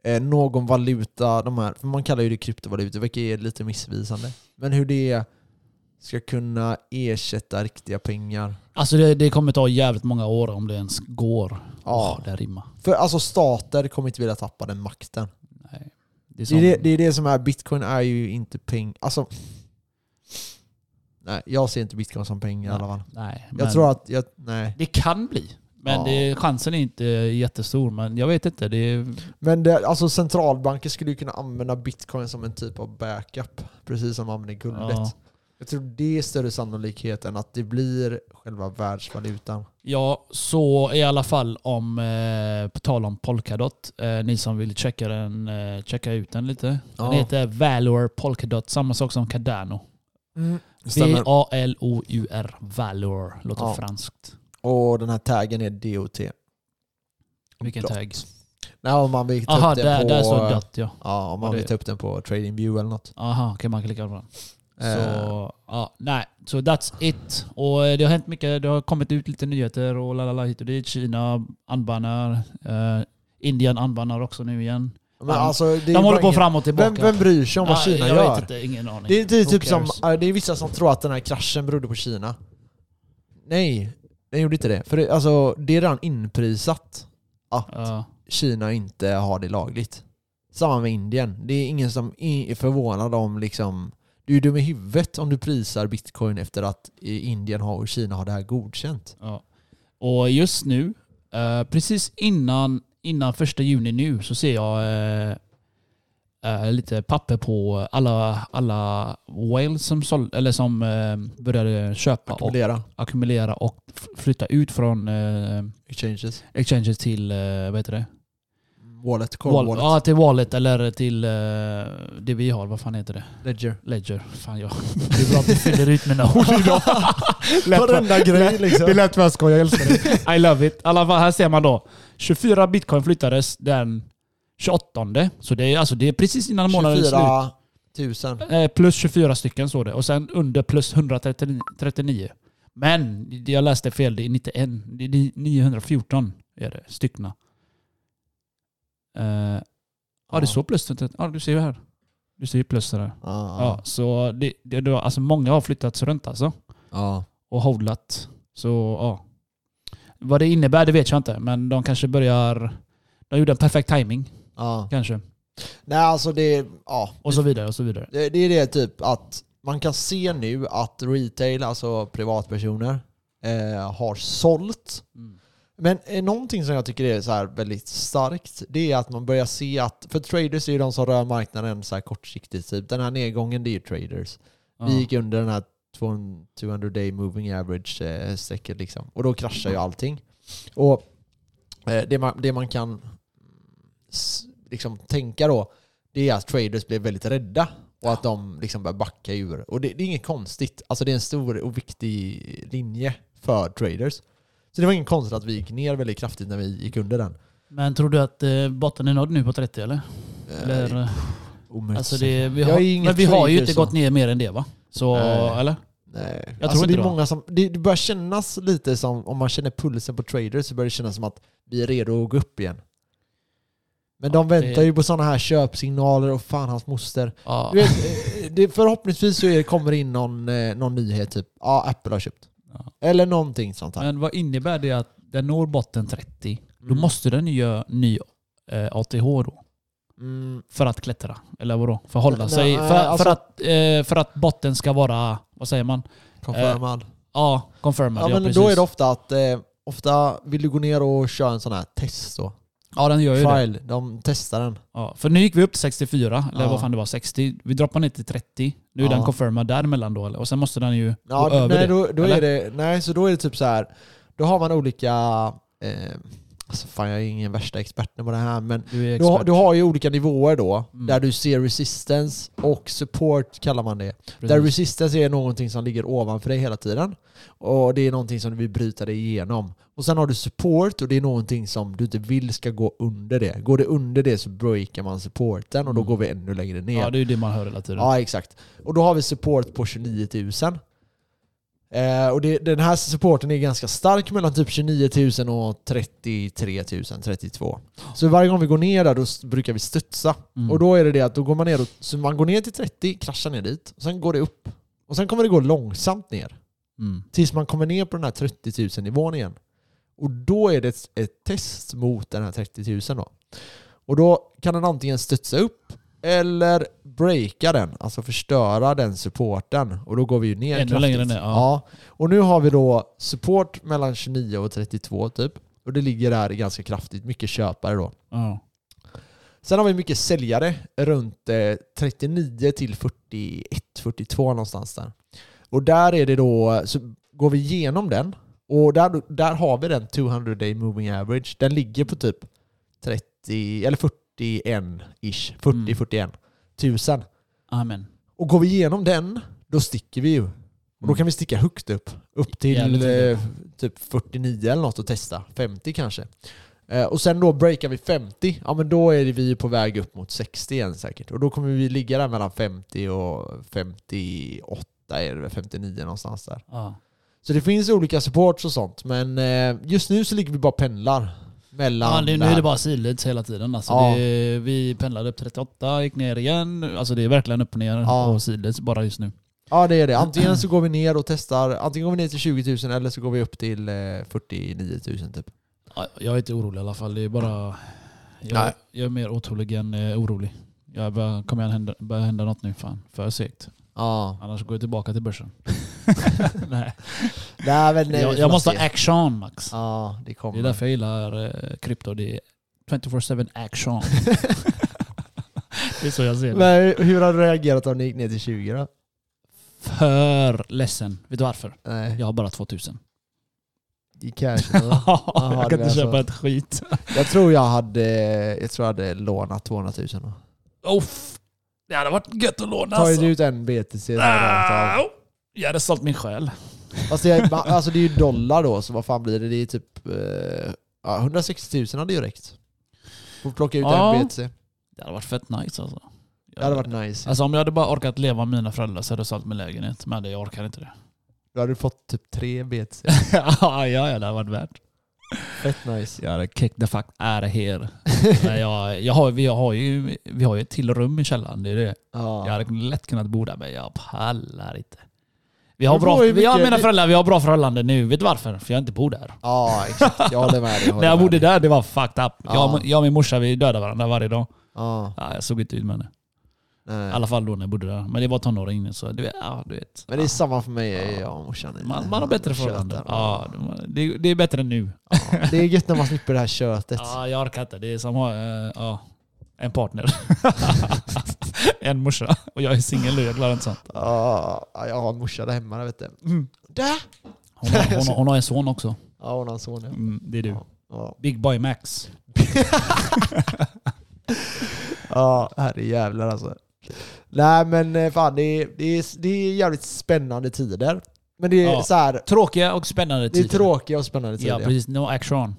eh, någon valuta, de här, för man kallar ju det kryptovalutor, vilket är lite missvisande. Men hur det ska kunna ersätta riktiga pengar. Alltså det, det kommer ta jävligt många år om det ens går. Ja. Åh, det rimmar. För alltså stater kommer inte vilja tappa den makten. Det är Det som, är det, det är det som är, bitcoin är ju inte pengar. Alltså, nej, jag ser inte bitcoin som pengar i alla fall. Nej, Jag tror att, jag, nej. Det kan bli. Men Ja. det, chansen är inte jättestor. Men jag vet inte. Det Men det, alltså centralbanker skulle ju kunna använda bitcoin som en typ av backup. Precis som de använder guldet. Ja. Jag tror det är större sannolikhet än att det blir själva världsvalutan. Ja, så i alla fall om, eh, på tal om Polkadot, eh, ni som vill checka, den, eh, checka ut den lite. Den Ja. heter Valor Polkadot, samma sak som Cardano. Stämmer. V-A-L-O-U-R, Valor, låter Ja. franskt. Och den här taggen är DOT. Vilken Dot. tag? Nej, om man vill ta Aha, upp den på... där står dot ja. Ja, om man vill ta upp den på TradingView eller något. Aha, kan man klicka på den. Så, Eh. ja, nej. Så that's it. Och eh, det har hänt mycket. Det har kommit ut lite nyheter och lalala hit och dit. Kina anbannar. Eh, Indien anbannar också nu igen. Men alltså, De håller på ingen- fram och tillbaka. Vem, vem bryr sig om vad Ja, Kina jag gör? vet inte, ingen aning. Det är, det är typ som, det är vissa som tror att den här kraschen berodde på Kina. Nej, den gjorde inte det. För det, alltså, det är redan inprisat att Ja. Kina inte har det lagligt. Samma med Indien. Det är ingen som är förvånad om liksom... Du är dum i huvudet om du prisar bitcoin efter att Indien har och Kina har det här godkänt. Ja. Och just nu, eh, precis innan, innan första juni nu, så ser jag eh, eh, lite papper på alla, alla whales som, såld, eller som började köpa och Ackumulera ackumulera och flytta ut från exchanges. exchanges till, vad heter det? Wallet, cold Wall- wallet, Ja, till wallet eller till eh, det vi har. Vad fan heter det? ledger. Ledger. Fan jag. Det är bra att du fyller ut mina ord idag. Varenda grej liksom. Det lät vad skoj, jag älskar det. I love it. I alla fall, här ser man då. 24 bitcoin flyttades den 28. Så det är, alltså, det är precis innan månaden är slut. 24 000. Eh, plus 24 stycken står det. Och sen under plus 139. Men jag läste fel. Det är 91. Det är 914 är det styckna. Eh, ja, det står plus. 30. Ja, du ser ju här. Du ser ju plus där. Ja, Ja, så det, det, det, alltså många har flyttats runt alltså. ja. Och hodlat. Så ja. Vad det innebär det vet jag inte. Men de kanske börjar... De gjorde en perfekt timing ja. kanske. Nej alltså det, ja. Och så vidare och så vidare. Det, det är det typ att man kan se nu att retail, alltså privatpersoner, eh, har sålt. Mm. Men eh, någonting som jag tycker är så väldigt starkt, det är att man börjar se att, för traders är ju de som rör marknaden så här kortsiktigt. Typ. Den här nedgången det är ju traders. Ja. Vi gick under den här 200 day moving average eh, strecket liksom. Och då kraschar ju allting. Och eh, det, man, det man kan liksom tänka då, det är att traders blev väldigt rädda. Och att de liksom börjar backa ur. Och det, det är inget konstigt. Alltså det är en stor och viktig linje för traders. Så det var inget konstigt att vi gick ner väldigt kraftigt när vi gick under den. Men tror du att eh, botten är nådd nu på 30 eller? eller Eh, omöjligt alltså det, vi har, är ingen men vi har ju inte så. gått ner mer än det va? Så, Nej. eller? Nej. Jag alltså tror det inte är det. många som, det, det börjar kännas lite som, om man känner pulsen på traders så börjar det kännas som att vi är redo att gå upp igen. Men Ja, de väntar det- ju på sådana här köpsignaler och fan hans moster. Ja. Vet, eh, det, förhoppningsvis så är, kommer det in någon, eh, någon nyhet typ, ja Apple har köpt. Eller någonting sånt här. Men vad innebär det att den når botten 30? Då Mm. måste den ju göra ny eh, ATH då. Mm, För att klättra? Eller vadå? För att hålla Nej, sig? För, alltså- för, att, eh, för att botten ska vara, vad säger man? confirmad. Ja, confirmad. ja, men precis. då är det ofta att, eh, ofta vill du gå ner och köra en sån här test då. Ja, den gör ju det. File, de testar den. Ja, för nu gick vi upp till 64, eller Ja. vad fan det var, 60. Vi droppade ner till 30. Nu är Ja. den confirmad däremellan då, och sen måste den ju Ja, gå över nej, det. då, då är det, nej, så då är det typ så här. Då har man olika... Eh, alltså fan, jag är ingen värsta experten på det här, men Du du, har- expert. du har ju olika nivåer då, Mm. där du ser resistance och support kallar man det. Precis. Där resistance är någonting som ligger ovanför dig hela tiden. Och det är någonting som du vill bryta dig igenom. Och sen har du support och det är någonting som du inte vill ska gå under det. Går det under det så breakar man supporten och då Mm. går vi ännu längre ner. Ja, det är ju det man hör hela tiden. Ja, exakt. Och då har vi support på 29 000. Eh, och det, den här supporten är ganska stark mellan typ 29 000 och 33 000, 32. Så varje gång vi går ner där då brukar vi studsa. Mm. Och då är det det att då går man ner och, så man går ner till 30, kraschar ner dit, och sen går det upp. Och sen kommer det gå långsamt ner. Mm. Tills man kommer ner på den här 30 000 nivån igen. Och då är det ett, ett test mot den här 30 000 då. Och då kan den antingen studsa upp eller breaka den, alltså förstöra den supporten. Och då går vi ju ner Ännu kraftigt. längre ner, ja. ja. Och nu har vi då support mellan 29 och 32 typ. Och det ligger där ganska kraftigt, mycket köpare då. Ja. Sen har vi mycket säljare runt eh, 39 till 41, 42 någonstans där. Och där är det då, så går vi igenom den och där, där har vi den 200 day moving average. Den ligger på typ 30 eller 41-ish, 40-41 tusen. Amen. Och går vi igenom den, då sticker vi ju. Och då kan vi sticka högt upp. Upp till eh, typ 49 eller något och testa. 50 kanske. Eh, och sen då breakar vi 50, ja men då är vi på väg upp mot 60 igen säkert. Och då kommer vi ligga där mellan 50 och 58 är det väl, 59 någonstans där. Ja. Så det finns olika supports och sånt, men eh, just nu så ligger vi bara pendlar. Mellan Ja, det, nu är det bara sidleds hela tiden. Alltså Ja. det, vi pendlade upp 38, gick ner igen. Alltså det är verkligen upp och ner Ja. och sidleds bara just nu. Ja det är det. Antingen så går vi ner och testar, antingen går vi ner till 20 000 eller så går vi upp till eh, 49 000 typ. Ja, Jag är inte orolig i alla fall. Det är bara... Jag, Nej. jag är mer otålig än eh, orolig. Jag börjar, kommer jag hända, börja hända något nu. Fan, för segt. Ja. Annars går jag tillbaka till börsen. Nej. Nej, men, nej, vi Jag, jag måste ha action Max. Ja, det kommer. Det är därför jag gillar eh, krypto. Det är 24-7 action. det är så jag ser det. Men hur har du reagerat om ni gick ner till 20 då? För ledsen. Vet du varför? Nej, Jag har bara 2000. i cash? Jaha, jag det kan inte så. köpa ett skit. Jag tror jag hade, jag tror jag hade lånat 200 000 då. Det hade varit gött att låna Tar alltså. du ut en BTC. Ah, Jag hade sålt min själ. Fast det är, alltså det är ju dollar då, så vad fan blir det? Det är typ eh, ja, 160 000 hade ju räckt. Får plocka ut Ja. en BTC. Det hade varit fett nice alltså. Det hade varit nice. Alltså om jag hade bara orkat leva med mina föräldrar så hade jag sålt min lägenhet. Men det, jag orkar inte det. Då hade du fått typ tre BTC. ja, ja, ja, det hade varit värt. Fett nice. Jag hade kick the fuck out of here. Nej, jag, jag har, vi, har ju, vi har ju ett till rum i källaren. Det är det. Ja. Jag hade lätt kunnat bo där men jag pallar inte. Vi har bra, mycket- mina föräldrar, vi har bra förhållande nu. Vet du varför? För jag inte bor där. ja, exakt. Jag håller med dig. När jag bodde där, det var fucked up. Ja. Jag, jag och min morsa, vi dödade varandra varje dag. Ja, Ja, jag såg inte ut med henne. nej. I alla fall då när jag bodde där. Men det var tonåring så du vet, ja, du vet. Men det är samma för mig, jag och morsan. Man, man har bättre förhållanden. Ja, det, det är bättre än nu. Ja, Det är gött när man slipper det här köttet. Ja, jag orkar inte. Det är som att ha eh, ja, en partner. en morsa. Och jag är singel nu, jag klarar inte sånt. Ja, jag har en morsa där hemma, vet du. Där! Hon har, hon, har, hon har en son också. Ja, hon har en son. ja. Mm, det är du. Ja. Ja, Big Boy Max. ja herre jävlar alltså. Nej men eh, fan, det är, det är, det är jävligt spännande tider. Men det är Ja. så här, Tråkiga och spännande det är tider. tråkiga och spännande tider. Ja, precis. No action.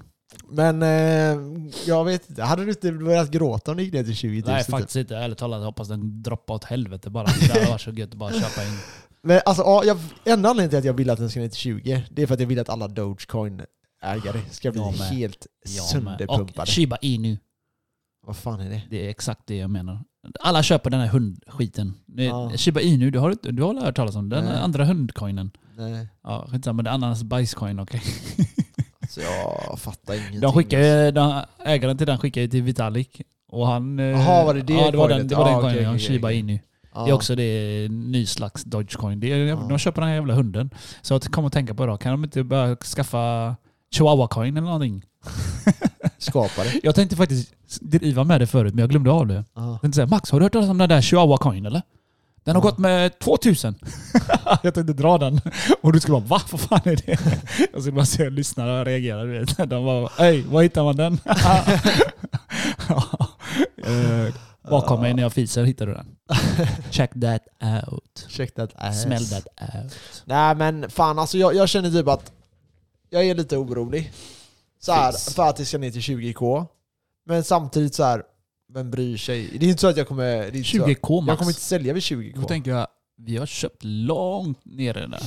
Men eh, jag vet inte, hade du inte börjat gråta om du gick ner till 20 000? Nej, typ? faktiskt inte. Ärligt talat, jag hoppas den droppar åt helvete bara. Det hade varit så gött att bara köpa in. Men alltså, ja, jag, enda anledningen till att jag vill att den ska ner till 20, det är för att jag vill att alla Dogecoin-ägare ska bli helt Jag med. Och sönderpumpade. Shiba Inu. Vad fan är det? Det är exakt det jag menar. Alla köper den här hundskiten. Det Ja. Shiba Inu, du har, du har hört talas om den Nej. andra hundcoinen? Nej, Ja, skitsamma. Det är annans bajscoin, okej. alltså jag fattar ingenting. De skickar ju, de, ägaren till den skickar ju till Vitalik. Och han... eh, Jaha, var det det Ja, det var den, det var den Ja, coinen. ja, okej, Shiba. Inu. Ja. Det är också det ny slags Dogecoin. Det är, Ja. De köper den här jävla hunden. Så jag kom att tänka på idag, kan de inte börja skaffa Chihuahua-coin eller någonting? skapare. Jag tänkte faktiskt driva med det förut, men jag glömde av det. Ja. Jag tänkte säga, Max, har du hört talas om den där Chihuahua coin eller? Den har gått med 2000. jag tänkte dra den. Och du skulle bara, va? Vad fan är det? Jag skulle bara se lyssnare och reagera. Du vet. De var, hej, var hittar man den? uh, bakom mig när jag fiser hittar du den. Check that out. Check that ass. Smell that out. Nej men fan alltså jag, jag känner typ att jag är lite orolig. Så här, för att det ska ner till 20k. Men samtidigt så här, vem bryr sig? Det är inte så att jag kommer... Det är inte så, 20k jag max. kommer inte sälja vid Då 20k. tänker jag, vi har köpt långt nere där.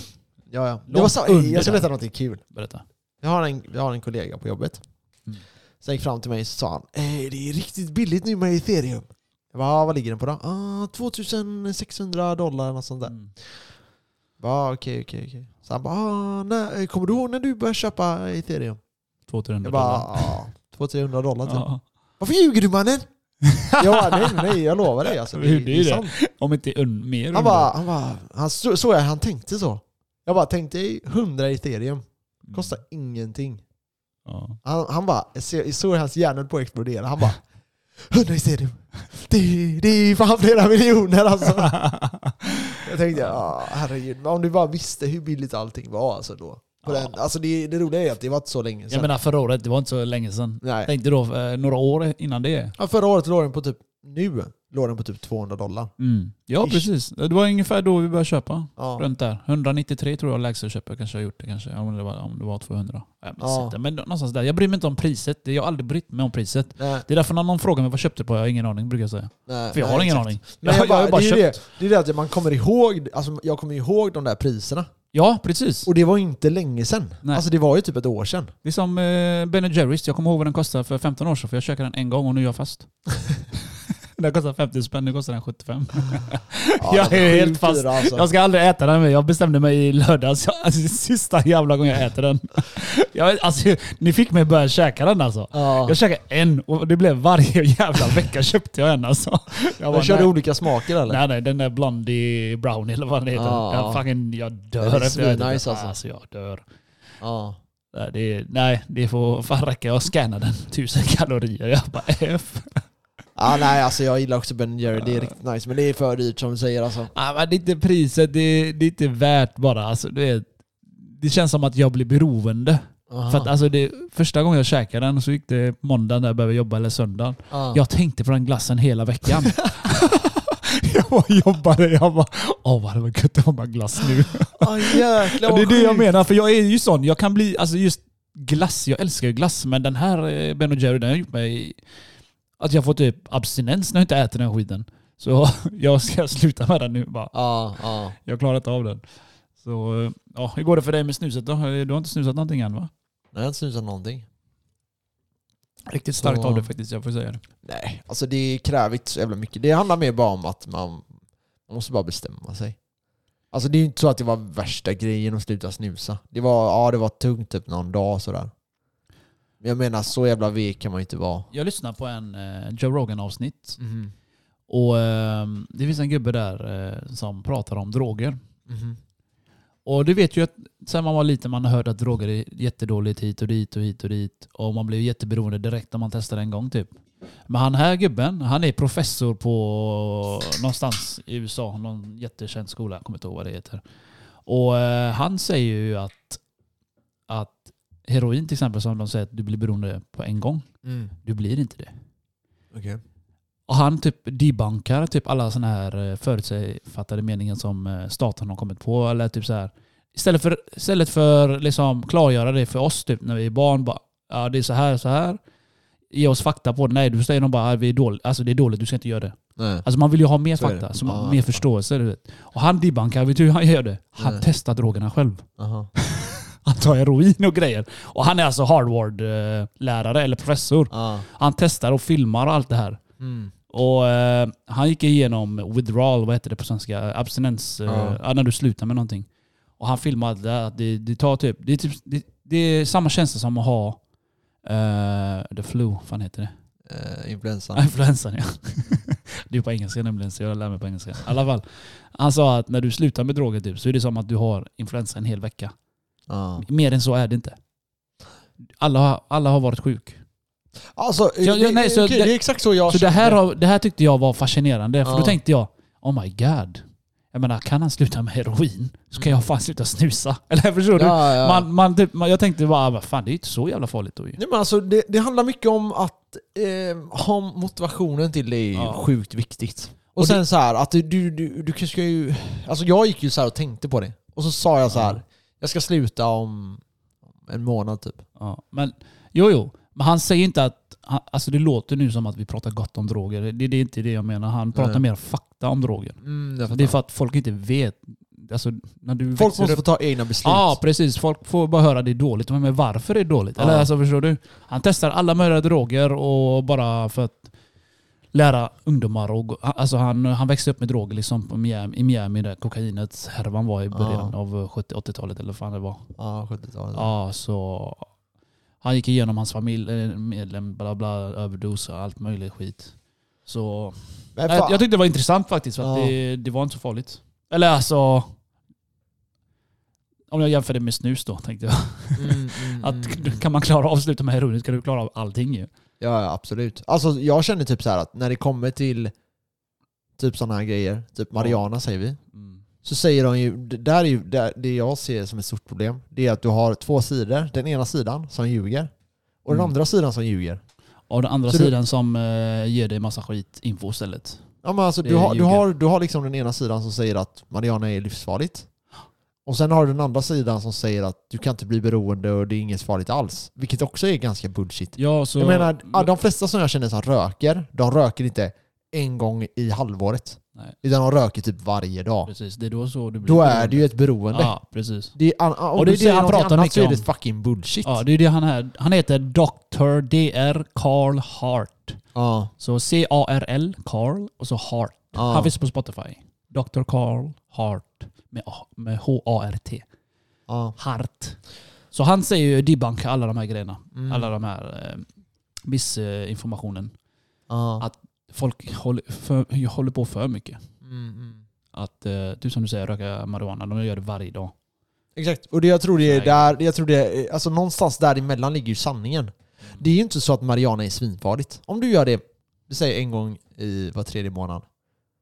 Ja, ja. Det var så, jag ska berätta någonting kul. Berätta. Jag har en, jag har en kollega på jobbet. Mm. Som gick fram till mig och sa han eh, det är riktigt billigt nu med ethereum. Jag bara, "Ah, vad ligger den på då? Ah, 2600 dollar eller något sånt där. Mm. Ja, okej, okej, okej. Så han bara, ah, nej, kommer du ihåg när du började köpa ethereum? 200 Jag bara, dollar. ja, 200-300 dollar typ. Ja. Varför ljuger du mannen? Bara, nej, nej, jag lovar dig. Alltså, Det är det. sant. Om inte un, mer Han bara, han bara, han, så, så jag han tänkte så. Jag bara, tänk dig 100 ethereum, Mm. kostar ingenting. Ja. Han, han bara, jag såg hans hjärna på att explodera. Han bara 100 ethereum. Det, det är fan flera miljoner alltså. Jag tänkte, ja herregud. Om du bara visste hur billigt allting var alltså då. På Ja. den, alltså det, det roliga är att det var inte så länge sedan. Jag menar förra året, det var inte så länge sedan. Nej. Tänkte då eh, några år innan det. Ja, förra året låg den på typ, nu låg den på typ 200 dollar. Mm. Ja Ish. precis. Det var ungefär då vi började köpa. Ja. Runt där. 193 tror jag lägsta köp jag kanske har gjort det kanske. Om det var, om det var 200. Jag minns Ja. Men någonstans där. Jag bryr mig inte om priset. Jag har aldrig brytt mig om priset. Nej, Det är därför när någon frågar mig vad köpte du på, jag har ingen aning brukar jag säga. nej, För jag nej, har ingen exakt. aning. Men jag, jag bara, har bara det, är köpt. det, det är det att man kommer ihåg, alltså jag kommer ihåg de där priserna. Ja, precis. Och det var inte länge sedan. Nej. Alltså det var ju typ ett år sedan. Det är som eh, Ben Jerrys. Jag kommer ihåg vad den kostade för 15 år sedan för jag käkade den en gång och nu är jag fast. den kostar 50 spänn, nu kostar den 75. Ja, Jag är helt fast. Alltså. Jag ska aldrig äta den. Jag bestämde mig i lördags. Alltså, sista jävla gången jag äter den. Jag, alltså, ni fick mig börja käka den alltså. Ja. Jag käkade en och det blev varje jävla vecka köpte jag en alltså. Jag Jag körde nej, olika smaker eller? nej, nej, den där Blondie Brownie eller vad den heter. Ja, jag, ja. fucking, jag dör Den efter jag den. alltså. alltså. jag dör. Ja. Nej, det, är- nej, det får fan räcka. Jag scannar den. Tusen kalorier. Jag bara F. ja, nej alltså jag gillar också Ben Jerry, det är riktigt nice. Men det är för dyrt som du säger alltså. Ah, men det är inte priset, det är, det är inte värt bara. Alltså, det, är, det känns som att jag blir beroende. Aha. För att alltså det, första gången jag käkade den så gick det måndagen när jag behöver jobba eller söndagen. Ja. Jag tänkte på den glassen hela veckan. jag bara jobbade, jag bara åh vad det var gött att ha glass nu. Ah, jäklar det är det jag menar, för jag är ju sån. Jag kan bli, alltså just glass, jag älskar ju glass. Men den här eh, Ben Jerry den har gjort mig att jag får typ abstinens när jag inte äter den skiten. Så jag ska sluta med den nu bara. Ja, ja. Jag klarar inte av den. Så, eh, ja, hur går det för dig med snuset då? Du har inte snusat någonting än va? Nej, jag har inte snusat någonting. Riktigt starkt Så- av det faktiskt, jag får säga det. Nej, alltså det kräver inte så jävla mycket. Det handlar mer bara om att man, man måste bara bestämma sig. Alltså det är ju inte så att det var värsta grejen att sluta snusa. Det var, ja, det var tungt typ någon dag sådär. Jag menar, så jävla vek kan man ju inte vara. Jag lyssnade på en eh, Joe Rogan avsnitt Mhm. och eh, det finns en gubbe där eh, som pratar om droger. Mhm. Och du vet ju att sen man var liten man har hört att droger är jättedåligt hit och dit och hit och dit. Och man blir jätteberoende direkt när man testar en gång typ. Men han här gubben, han är professor på någonstans i USA, någon jättekänd skola, jag kommer inte ihåg vad det heter. Och eh, han säger ju att, att heroin till exempel, som de säger att du blir beroende på en gång. Mm. Du blir inte det. Okej. Och han typ debunkar typ alla sådana här eh, förutsägfattade meningar som eh, staten har kommit på. Eller typ så här. Istället för, istället för liksom klargöra det för oss typ när vi är barn. Bara, ja, det är så här så här. Ge oss fakta på det. Nej, du säger de bara att vi är dåligt. Alltså det är dåligt, du ska inte göra det. Nej. Alltså man vill ju ha mer Så fakta, så ja. mer förståelse. Du vet. Och han debunkar, vet du hur han gör det? Han Nej. testar drogerna själv. Aha. Han tar heroin och grejer. Och han är alltså Harvard-lärare eller professor. Ja. Han testar och filmar och allt det här. Mm. Och eh, han gick igenom withdrawal, vad heter det på svenska? Abstinens. eh, Ja. ja, när du slutar med någonting. Och han filmade det, att det, det tar typ, det är, typ det, det är samma känsla som att ha eh, the flu, vad fan heter det? Eh, influensan. Influensan ja. det är på engelska nämligen, så jag lär mig på engelska. I alla fall. Han sa att när du slutar med droger typ, så är det som att du har influensa en hel vecka. Ja. Mer än så är det inte. Alla, har- alla har varit sjuk. Alltså, Ja, ja, det, nej, så okej, det- det är exakt så jag Så det här, har, det här tyckte jag var fascinerande, för Ja. då tänkte jag Oh my god. Jag menar, kan han sluta med heroin så kan jag fan sluta snusa. Eller förstår du? Ja, ja. Man, man, typ, man, jag tänkte bara, vad fan det är inte så jävla farligt då ju. Nej, men alltså, det, det handlar mycket om att eh, ha motivationen till det är Ja. sjukt viktigt. Och, Och sen det- så här att du, du, du, du ska ju... Alltså jag gick ju så här och tänkte på det. Och så sa jag så här. Jag ska sluta om en månad typ. Ja, men jo, jo. Men han säger inte att... Han, alltså det låter nu som att vi pratar gott om droger. Det, det är inte det jag menar. Han pratar Nej. mer fakta om droger. Mm, jag Det är för att folk inte vet. Alltså, när du Folk måste upp- få ta egna beslut. Ja, precis. Folk får bara höra det är dåligt. Men varför är det dåligt? Eller Ja. alltså, förstår du? Han testar alla möjliga droger och bara för att lära ungdomar och Alltså han, han växte upp med droger liksom på Miami, i Miami där kokainet härvan var i början Ja. av 70-80-talet eller vad fan det var. Ja, 70-talet. Ja, så... Han gick igenom hans familjemedlem, bla bla, överdos och allt möjligt skit. Så... Men Jag, tyckte det var intressant faktiskt, för Ja. det, det var inte så farligt. Eller alltså... Om jag jämför det med snus då, tänkte jag. Mm, mm, Att mm, kan man klara av att sluta med heroin ska du klara av allting ju. Ja, ja, absolut. Alltså jag känner typ så här att när det kommer till typ sådana här grejer, typ Mariana säger vi, Mm. så säger de ju, det där är ju det, det jag ser som ett stort problem, det är att du har två sidor. Den ena sidan som ljuger, och den Mm. andra sidan som ljuger. Och den andra Så du- sidan som eh, ger dig massa skit info istället. Ja, men alltså, du, har, du, ljuger. har, du har liksom den ena sidan som säger att Mariana är livsfarligt. Och sen har du den andra sidan som säger att du kan inte bli beroende och det är inget farligt alls. Vilket också är ganska bullshit. Ja, så... Jag menar, de flesta som jag känner som röker, de röker inte en gång i halvåret. Nej. Utan de röker typ varje dag. Precis, det är då så du blir Då är beroende. det ju ett beroende. Ja, precis. Det är, an- om Och det är det han pratar mycket så är det om. fucking bullshit. Ja, det är det han är. Han heter Dr. Dr. Carl Hart. Ja. Så C-A-R-L, Carl, och så Hart. Ja. Han finns på Spotify. Dr. Carl Hart med, med H-A-R-T. Ja. Hart. Så han säger ju debunk alla de här grejerna. Mm. Alla de här eh, missinformationen. Ja. Att folk håller, för, håller på för mycket. Mm, mm. Att eh, du som du säger, röka marijuana, de gör det varje dag. Exakt. Och det jag tror det är där, jag tror det är, alltså någonstans däremellan ligger ju sanningen. Det är ju inte så att Mariana är svinfarligt. Om du gör det, vi säger en gång i var tredje månad.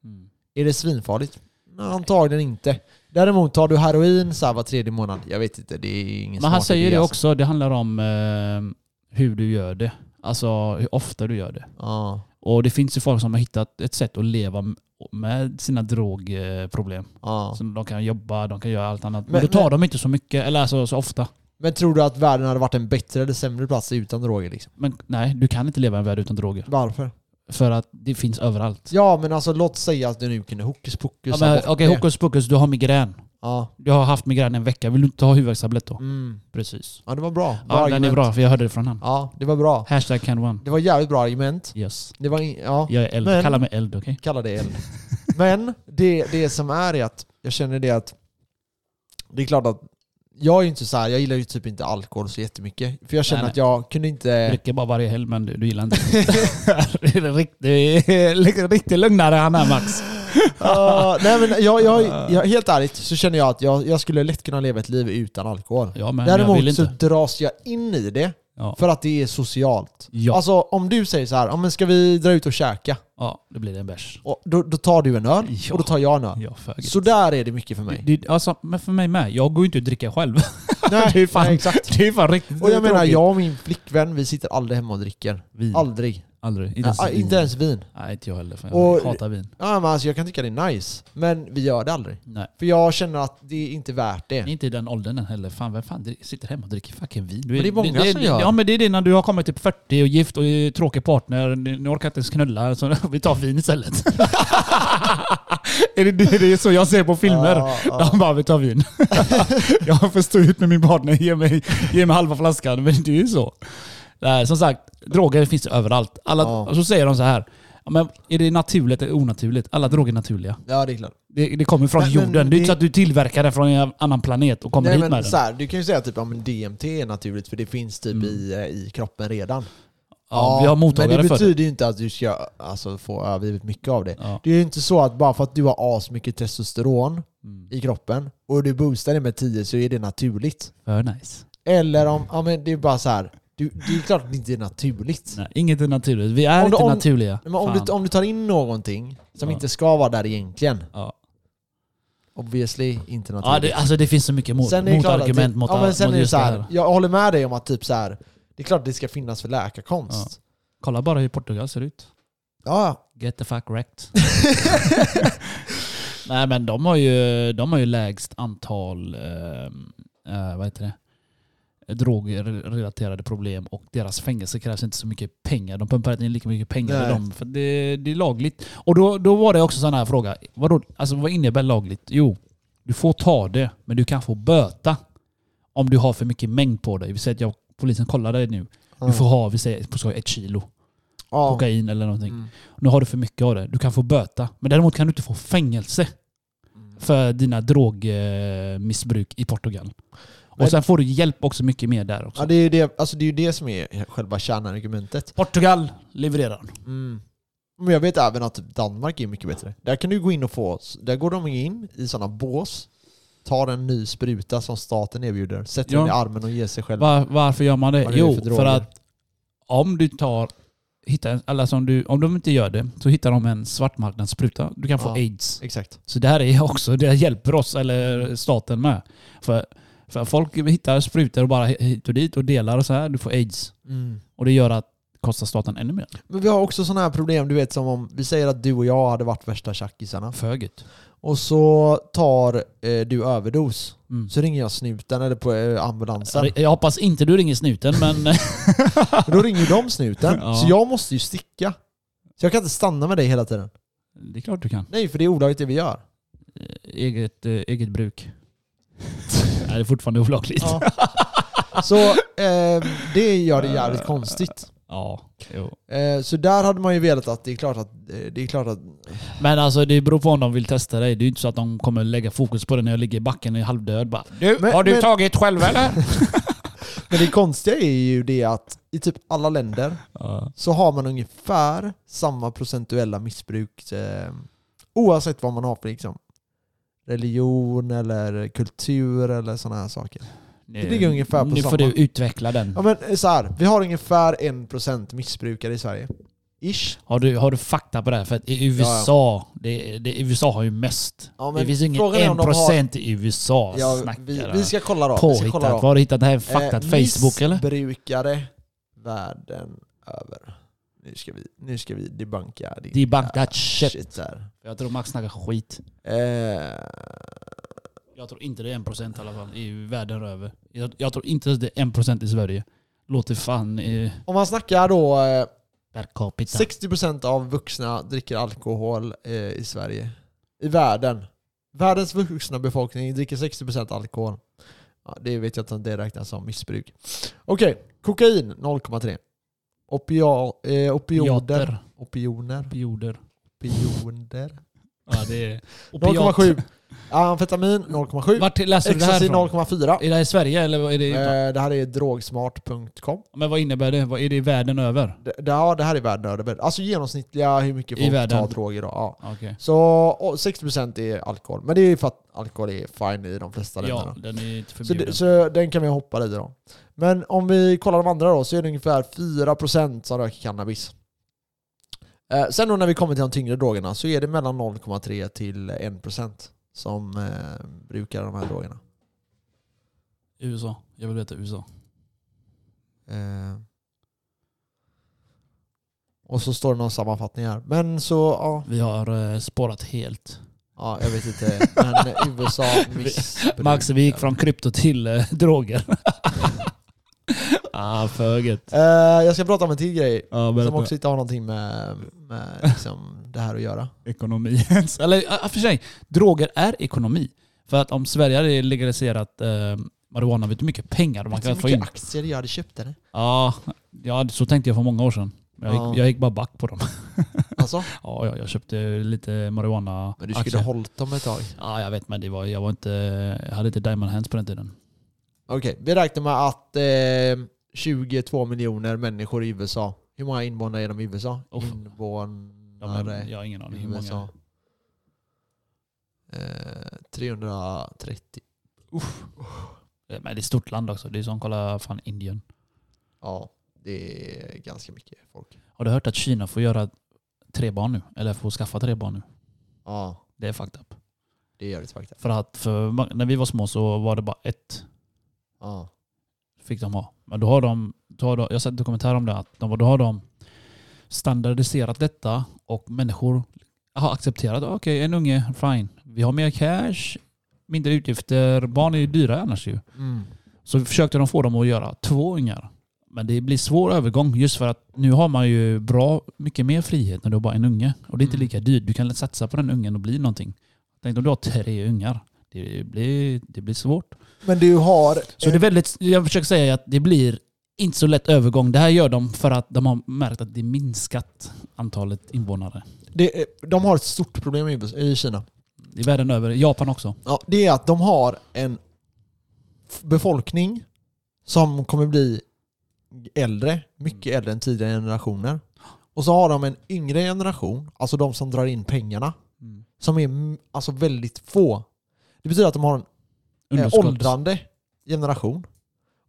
Mm. Är det svinfarligt? Nej, antagligen inte. Däremot tar du heroin så här var tredje månad, jag vet inte, det är ingen Men han säger idé, det alltså. också, det handlar om eh, hur du gör det. Alltså hur ofta du gör det. Ja, Och det finns ju folk som har hittat ett sätt att leva med sina drogproblem. ja. Så de kan jobba, de kan göra allt annat. Men, Men- då tar men- de inte så mycket, eller alltså så ofta. Men tror du att världen hade varit en bättre eller sämre plats utan droger liksom? Men nej, du kan inte leva i en värld utan droger. Varför? För att det finns överallt. Ja men alltså låt säga att du nu kunde hokus pokus Ja, Okej, det. hokus pokus, du har migrän. Ja. Du har haft migrän en vecka, vill du inte ha huvudvärkstablett då? Mm. Precis. ja, det var bra. Bra Ja, den är argument. bra, för jag hörde det från han. Ja, det var bra. Hashtag can one. Det var jävligt bra argument. Yes. Det var ja, Jag är eld. Men- Kalla mig eld, okej? kalla det eld. Men det, det som är är att jag känner det att det är klart att jag är ju inte så här, jag gillar ju typ inte alkohol så jättemycket. För jag känner Nej, att jag kunde Jag inte... dricker bara varje helg, men du, du gillar inte det. är riktigt, riktigt lugnare han är Max. Ja, nej men jag, jag, jag, helt ärligt så känner jag att jag, jag skulle lätt kunna leva ett liv utan alkohol. Ja, men Däremot så dras jag in i det Ja. för att det är socialt. Ja. Alltså om du säger så här, ja, men ska vi dra ut och käka? ja, då blir det en bärs. Och då, då tar du en öl Ja. och då tar jag en öl. Ja, för Så där är det mycket för mig. det, alltså, men för mig med. Jag går ju inte och dricker själv. Nej, det är fan- nej, exakt. Det är fan riktigt Och jag menar, jag och min flickvän, vi sitter aldrig hemma och dricker. Vin. Aldrig. Aldrig. Inte ens, ens, inte ens vin. Nej, inte jag heller. För jag Och- hatar vin. Ja, men alltså, jag kan tycka det är nice, men vi gör det aldrig. Nej. För jag känner att det är inte värt det. Inte i den åldern än heller. Fan, vem fan dri- sitter hemma och dricker fucking vin? Du Men det är många som det, gör. Ja men det är det när du har kommit till 40 och gift och är tråkig partner. Ni orkar inte ens knulla, så vi tar vin istället. är det, det, det är så jag ser på filmer. Ja, ja. De bara, vi tar vin. jag får stå ut med min partner, ge mig, ge mig halva flaskan. Men det är ju så. Nej, som sagt, droger finns överallt. Alla, Ja. Och så säger de så här. Ja, men är det naturligt eller onaturligt? Alla droger är naturliga. Ja, det är klart. Det, det kommer från Men- men jorden. det är inte så att du tillverkar det från en annan planet och kommer Nej, hit men med så den. här, du kan ju säga typ att DMT är naturligt för det finns typ Mm. i, eh, i kroppen redan. Ja, vi har mottagare Men det för det. betyder ju inte att du ska alltså, få övergivet mycket av det. Ja. Det är ju inte så att bara för att du har asmycket testosteron Mm. i kroppen och du boostar det med 10 så är det naturligt. För nice. Eller om, ja men det är bara så här. Du, det är klart att det inte är naturligt. Nej, inget är naturligt. Vi är Om du- inte om- naturliga. Men om Fan. du, om du tar in någonting som Ja. inte ska vara där egentligen, Ja. obviously inte Ja, naturligt. det, alltså det finns så mycket mot, sen är det klart att motargument det, mot, ja, men sen mot är det just så det här, här. Jag håller med dig om att typ så här, det är klart att det ska finnas för läkarkonst. Kolla bara hur Portugal ser ut. Ja, Get the fuck wrecked. Nej men de har ju, de har ju lägst antal eh, eh, vad heter det? Drogrelaterade problem och deras fängelse krävs inte så mycket pengar. De pumpar inte in lika mycket pengar i Nej. dem för det, det är lagligt. Och då, då var det också sån här fråga. Vadå, alltså, vad innebär lagligt? Jo, du får ta det men du kan få böta om du har för mycket mängd på dig. Vi säger att jag, polisen kollar dig nu. Du får ha vi säger, på skoj, ett kilo ja. kokain eller någonting. Mm. Nu har du för mycket av det. Du kan få böta. Men däremot kan du inte få fängelse för dina drogmissbruk i Portugal. Och sen får du hjälp också mycket mer där också. Ja, det är ju det, alltså det, är det som är själva kärnargumentet. Portugal levererar. Mm. Men jag vet även att typ Danmark är mycket bättre. Där kan du gå in och få, där går de in i sådana bås, tar en ny spruta som staten erbjuder, sätter Ja. den i armen och ger sig själv. Var, varför gör man det? Vad Jo, för för, att om du tar hittar, alltså om, du, om de inte gör det så hittar de en svartmarknadsspruta. Du kan få Ja. aids. Exakt. Så det här är också, det hjälper oss, eller staten med. För, för folk hittar sprutor och bara hit och dit och delar och så här. Du får aids. Och det gör att det kostar staten ännu mer. Men vi har också sådana här problem, du vet som om vi säger att du och jag hade varit värsta tjackisarna. Föget. Och så tar eh, du överdos. Mm. Så ringer jag snuten eller på eh, ambulansen. Jag hoppas inte du ringer snuten men... Då ringer de snuten. Ja. Så jag måste ju sticka. Så jag kan inte stanna med dig hela tiden. det är klart du kan. Nej, för det är olagligt det vi gör. Eh, Eget, eh, eget bruk. Det är fortfarande olagligt. Ja. Så eh, det gör det jävligt konstigt. Ja, jo. Eh, så där hade man ju velat att det är klart att... eh, Det är klart att Men alltså det beror på om de vill testa dig. Det är ju inte så att de kommer lägga fokus på det när jag ligger i backen i halvdöd. Bara, du, Men- har du men- tagit själv eller? men det konstiga är ju det att i typ alla länder ja. så har man ungefär samma procentuella missbruk eh, oavsett vad man har för liksom, religion eller kultur eller sådana här saker. Det ligger ungefär på Nu samma. får du utveckla den. Ja men eh, så här, vi har ungefär 1% missbrukare i Sverige. Ish. Har du, har du fakta på det här? För att i USA, Det, det, USA har ju mest. Ja, det finns ingen frågan är om de har- 1% i USA. Ja, vi, vi ska kolla då. Vi ska Påhittat. kolla Var då. har du hittat det här faktat? Eh, Facebook eller? Missbrukare världen över. Nu ska vi, nu ska vi debunka din Debunk that shit. där. Jag tror Max snackar skit. Eh, Jag tror inte det är 1% i alla fall i världen över. Jag, jag tror inte det är 1% i Sverige. Låter fan eh, om man snackar då eh, per capita. 60% av vuxna dricker alkohol eh, i Sverige. I världen. Världens vuxna befolkning dricker 60% alkohol. Ja, det vet jag inte om det räknas som missbruk. Okej, kokain 0,3. Opia, eh, opioder. Opioner. Opioder. Opioder. Ja, det är... 0,7. Amfetamin 0,7. Vart läser du det här Ecstasy ifrån? 0,4. Är det här i Sverige eller är det Eh, det här är drogsmart.com. Men vad innebär det? Vad Är det i världen över? Det, det, ja, det här är världen över. Alltså genomsnittliga hur mycket I folk världen. tar droger då. Ja. Okej. Så och 60% är alkohol. Men det är för att alkohol är fine i de flesta Ja, länderna. den är inte Så, förbjuden. det, så den kan vi hoppa i då. Men om vi kollar de andra då så är det ungefär 4% som röker cannabis. Eh, sen då när vi kommer till de tyngre drogerna så är det mellan 0,3 till 1% som eh, brukar de här drogerna. USA. Jag vill veta USA. Eh, och så står det någon sammanfattning här. Men så, ja, Vi har eh, spårat helt. ja jag vet inte. Men USA missbrukar. Max, vi gick från krypto till eh, droger. ah, föget. Eh, jag ska prata om en till grej. Ja, Som också inte har någonting med, med liksom det här att göra. Ekonomi. Eller ja, för sig, droger är ekonomi. För att om Sverige hade legaliserat eh, marijuana, vet du hur mycket pengar man Vet du kan hur få mycket in? aktier jag hade köpt eller? Ja, ja, så tänkte jag för många år sedan. Jag gick, Ja. jag gick bara back på dem. Alltså? Ja, ja, jag köpte lite marijuana Men du skulle ha hållit dem ett tag. Ja, jag vet men det var, jag, var inte, jag hade inte diamond hands på den tiden. Okej, vi räknar med att eh, 22 miljoner människor i USA. Hur många invånare är de i USA? Uff. Ja, Invånare jag har ingen aning i hur många. USA. Eh, 330. Men det är ett stort land också. Det är som kolla fan Indien. Ja, det är ganska mycket folk. Har du hört att Kina får göra tre barn nu? Eller får skaffa tre barn nu? Ja, Det är fucked up. det gör det faktiskt. För att för, när vi var små så var det bara ett Ja. Fick de ha. Men då har de, då har de jag sett dokumentär om det, att de, då har de standardiserat detta och människor har accepterat, okej en unge, fine. Vi har mer cash, mindre utgifter, barn är ju dyra annars ju. Mm. Så försökte de få dem att göra två ungar. Men det blir svår övergång just för att nu har man ju bra mycket mer frihet när du har bara en unge. Och det är inte Mm. lika dyrt. Du kan satsa på den ungen och bli någonting. Tänk om du har tre ungar. Det blir, det blir svårt. Men du har... Så det är väldigt, jag försöker säga att det blir inte så lätt övergång. Det här gör de för att de har märkt att det minskat antalet invånare. det, de har ett stort problem i, i Kina. I världen över. Japan också. Ja, det är att de har en befolkning som kommer bli äldre, mycket äldre än tidigare generationer. Och så har de en yngre generation, alltså de som drar in pengarna, som är mm, alltså väldigt få. Det betyder att de har en eh, åldrande generation.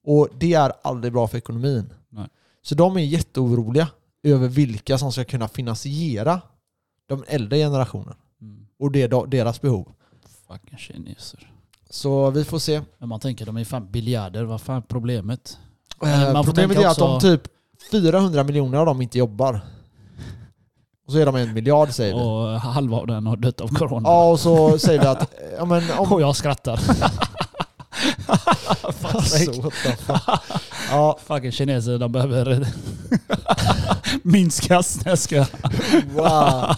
Och det är aldrig bra för ekonomin. Nej. Så de är jätteoroliga över vilka som ska kunna finansiera de äldre generationen. Mm. Och det är deras behov. Fucking kineser. Så vi får se. Men man tänker de är fan biljarder. Vad fan är problemet? Eh, Problemet är att de typ 400 miljoner av dem inte jobbar. Och så är de en miljard säger vi. Och halva av den har dött av corona. Ja, och så säger vi att... Ja, men om, Och jag skrattar. alltså, what the fuck. Ja, Fucking kineser, de behöver minskas. Nej, Jag ska... wow.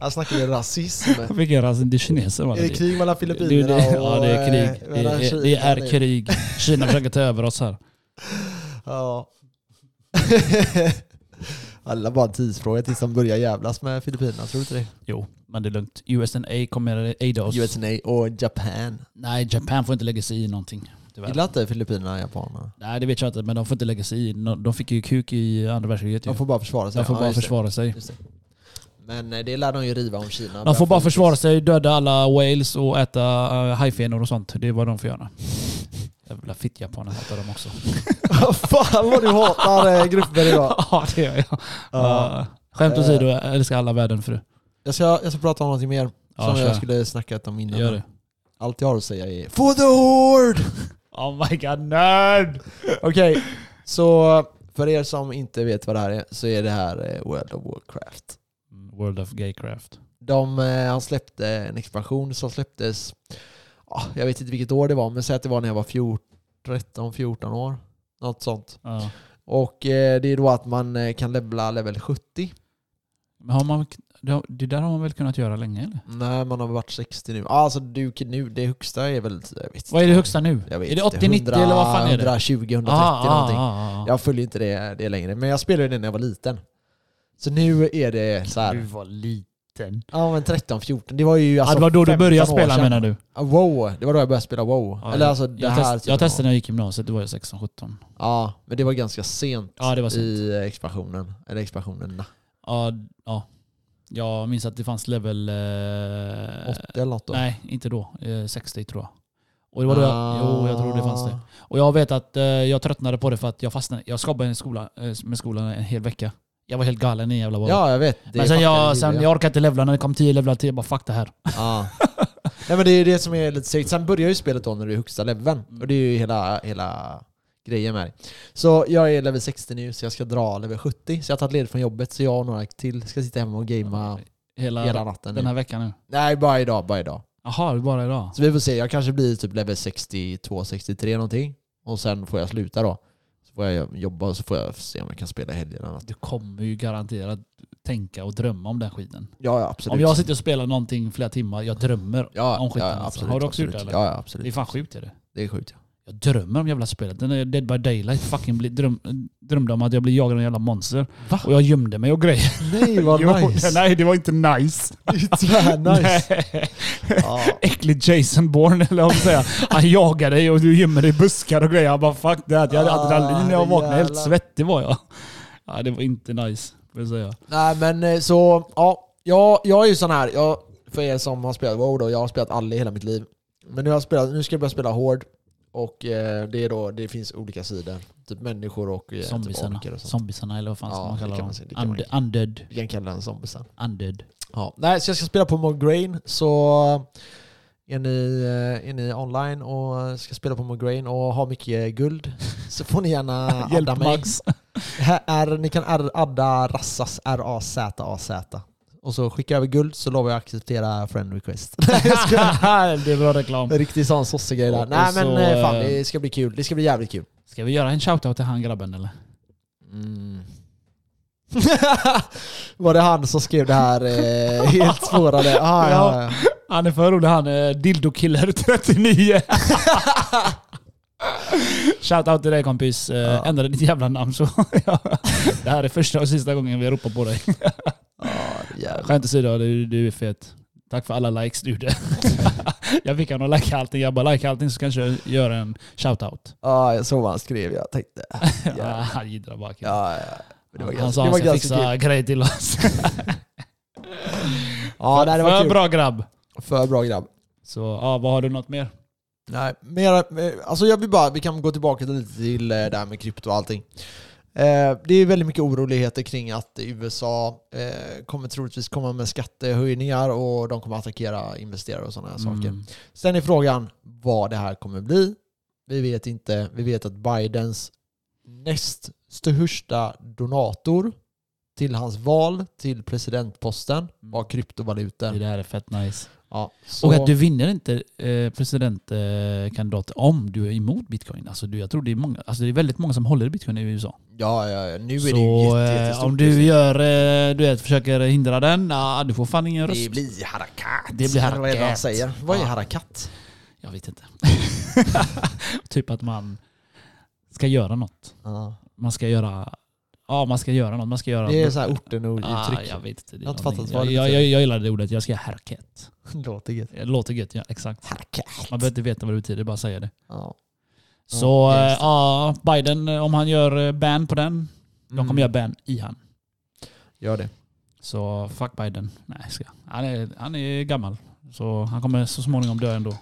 Här snackar vi rasism. Vilken ras? Det är kineser va? Är det krig mellan Filippinerna och... Ja det är krig. eh, Det är, det är krig. Kina försöker ta över oss här. Ja. Alla bara en tidsfråga tills de börjar jävlas med Filippinerna, tror du inte det? Jo, men det är lugnt. USA kommer aida oss. USA och Japan. Nej, Japan får inte lägga sig i någonting. Tyvärr. Gillar inte Filippinerna japanerna? Nej det vet jag inte, men de får inte lägga sig i. De fick ju kuk i andra världskriget. De får bara försvara sig. De får Ja, bara det. försvara sig. Men eh, det lär de ju riva om Kina. De får bara försvara sig, döda alla whales och äta uh, hajfenor och sånt. Det är vad de får göra. Jävla fittjapaner hatar dem också. Fan vad du hatar eh, grupper idag. ja det gör jag. Ja. Uh, skämt åsido, jag älskar alla världen fru. Jag ska, jag ska prata om någonting mer Ja, som jag skulle snackat om innan. Gör det. Allt jag har att säga är For the Horde! Oh my god, nerd! Okej, så för er som inte vet vad det här är så är det här eh, World of Warcraft. Mm, World of Gaycraft. De, eh, han släppte en expansion som släpptes, ah, jag vet inte vilket år det var, men säg att det var när jag var 14, 13-14 år. Något sånt. Ja. Och eh, det är då att man eh, kan levla level 70. Men har man, det- där har man väl kunnat göra länge eller? när man har varit 60 nu. Ah, Alltså du, nu, det högsta är väl... Jag vet. Vad är det högsta nu? Jag vet är det inte, 80, 90 eller vad fan är det? 120, 130 Ah, någonting. ah, ah. Jag följer inte det, det längre. Men jag spelade det när jag var liten. Så nu är det så Du här. var liten. Ja men 13, 14. Det var ju alltså ah, det var då du 15 började spela sedan. menar du? Ja, Wow, det var då jag började spela WoW. Ja, Eller jag- alltså det jag, här... test, jag av- testade när jag gick i gymnasiet, det var jag 16-17. Ja, men det var ganska sent, Ja, det var sent. i expansionen. Eller expansionerna. Ja, ja. Jag minns att det fanns level... Eh, 80 eller något då. nej, inte då. Eh, 60 tror jag. Och det var då jag, Ah. jo, jag tror det fanns det. Och jag vet att eh, jag tröttnade på det för att jag fastnade. Jag skabbade en skola, eh, med skolan en hel vecka. Jag var helt galen i jävla. Ja, jag vet. Det Men sen jag, sen ja. jag orkade inte levla. När det kom 10 levlar till, jag bara fuck det här. Ja. Nej men det är det som är lite segt. Sen börjar ju spelet då när du är högsta leveln. Mm. Och det är ju hela, hela grejen med det. Så jag är level 60 nu, så jag ska dra level 70. Så jag har tagit ledigt från jobbet, så jag och några till ska sitta hemma och gamea Hela, hela natten den nu. här veckan nu. Nej, bara idag, bara idag. Jaha, det är bara idag? Så vi får se, jag kanske blir typ level 62, 63 någonting. Och sen får jag sluta då. Får jag jobba så får jag se om jag kan spela i helgerna. Du kommer ju garanterat tänka och drömma om den skiten. Ja, ja absolut. Om jag sitter och spelar någonting flera timmar, jag drömmer ja, om skiten. ja, alltså. absolut, Har du också absolut. gjort det eller? Ja, ja, Det absolut. är fan sjukt är det. Det är sjukt ja. Jag drömmer om jävla spelet. Den är Dead by Daylight. Fucking bli, dröm, drömde om att jag blir jagad av en jävla monster. Va? Och jag gömde mig och grejer. Nej vad Jo, nice! Nej, det var inte nice. Det är tvärnice! Nej. Ja. Äcklig Jason Bourne, eller vad man säga. Han jagar dig och du gömmer dig i buskar och grejer. Jag bara fuck det. Jag hade Ah, adrenalin när jag vaknade. Helt jävlar. svettig var jag. Ja, det var inte nice, jag säga. Nej men eh, så, ja. Jag, jag är ju sån här, jag, för er som har spelat WoW då, jag har spelat alla i hela mitt liv. Men nu, har jag spelat, nu ska jag börja spela Hård. Och eh, det, är då, det finns olika sidor. Typ människor och eh, typ Zombiesarna. orker och sånt. Zombiesarna eller vad fan ska Ja, man kalla dem? man Unde- Undead. Vi kan kalla den zombiesen. Undead. Ja. Nej, så jag ska spela på Mograine. Så är ni, eh, är ni online och ska spela på Mograine och har mycket guld så får ni gärna adda mig. Max. Här är, ni kan adda Rassas, R-A-Z-A-Z. Och så skicka över guld så lovar jag att acceptera friend request. Jag det är bra reklam. En Riktig sån sossegrej där. Och Nej men så, eh, fan, eh, det ska bli kul. Det ska bli jävligt kul. Ska vi göra en shoutout till han grabben eller? Mm. Var det han som skrev det här eh, helt spårade? Ah, ja, ja. Han är för rolig han. Eh, Dildokiller 39. Shoutout till dig kompis. Eh, Ja. Ändra ditt jävla namn så. Det här är första och sista gången vi ropar på dig. Jävlar. Skämt åsido, du, du är fet. Tack för alla likes du gjorde. jag fick honom att like allting. Jag bara like allting så kanske jag gör en shoutout. Ja, jag såg vad han skrev. Jag tänkte... Ja, han jiddrar bara. Ja, ja. Han sa det han ska fixa grejer till oss. Ja, nej, det var för kul. bra grabb. För bra grabb. Så ja, vad har du något mer? Nej, mer, alltså jag vill bara, vi kan gå tillbaka lite till eh, det här med krypto och allting. Eh, det är väldigt mycket oroligheter kring att USA eh, kommer troligtvis komma med skattehöjningar och de kommer attackera investerare och sådana här saker. Mm. Sen är frågan vad det här kommer bli. Vi vet inte. Vi vet att Bidens näst största donator till hans val till presidentposten var kryptovalutor. Det där är fett nice. Ja, så, Och att du vinner inte eh, presidentkandidat om du är emot bitcoin. Alltså, du, jag tror det är, många, alltså, det är väldigt många som håller i bitcoin i USA. ja, ja, nu är det ju Så jätte, eh, jättestort om du gör, eh, du vet, försöker hindra den, ja, du får fan ingen röst. Det blir harakat. Det blir Eller Vad är det han harakat. säger? Vad är Ja. harakat? Jag vet inte. typ att man ska göra något. Ja. Man ska göra, ja man ska göra något. Man ska göra Det är så här orten och Ah, uttryck. jag vet inte. Det är Jag har inte någonting. fattat vad jag, det jag, betyder. jag, jag gillar det ordet. Jag ska göra härket. Låter gött. Det låter gött, ja exakt. Man behöver inte veta vad det betyder, bara säga det. Ja. Så Ja, eh, just det. ja, Biden, eh, om han gör eh, ban på den, de kommer Mm. göra ban i han. Gör det. Så fuck Biden. Nej, ska. Han, är, han är gammal. Så han kommer så småningom dö ändå.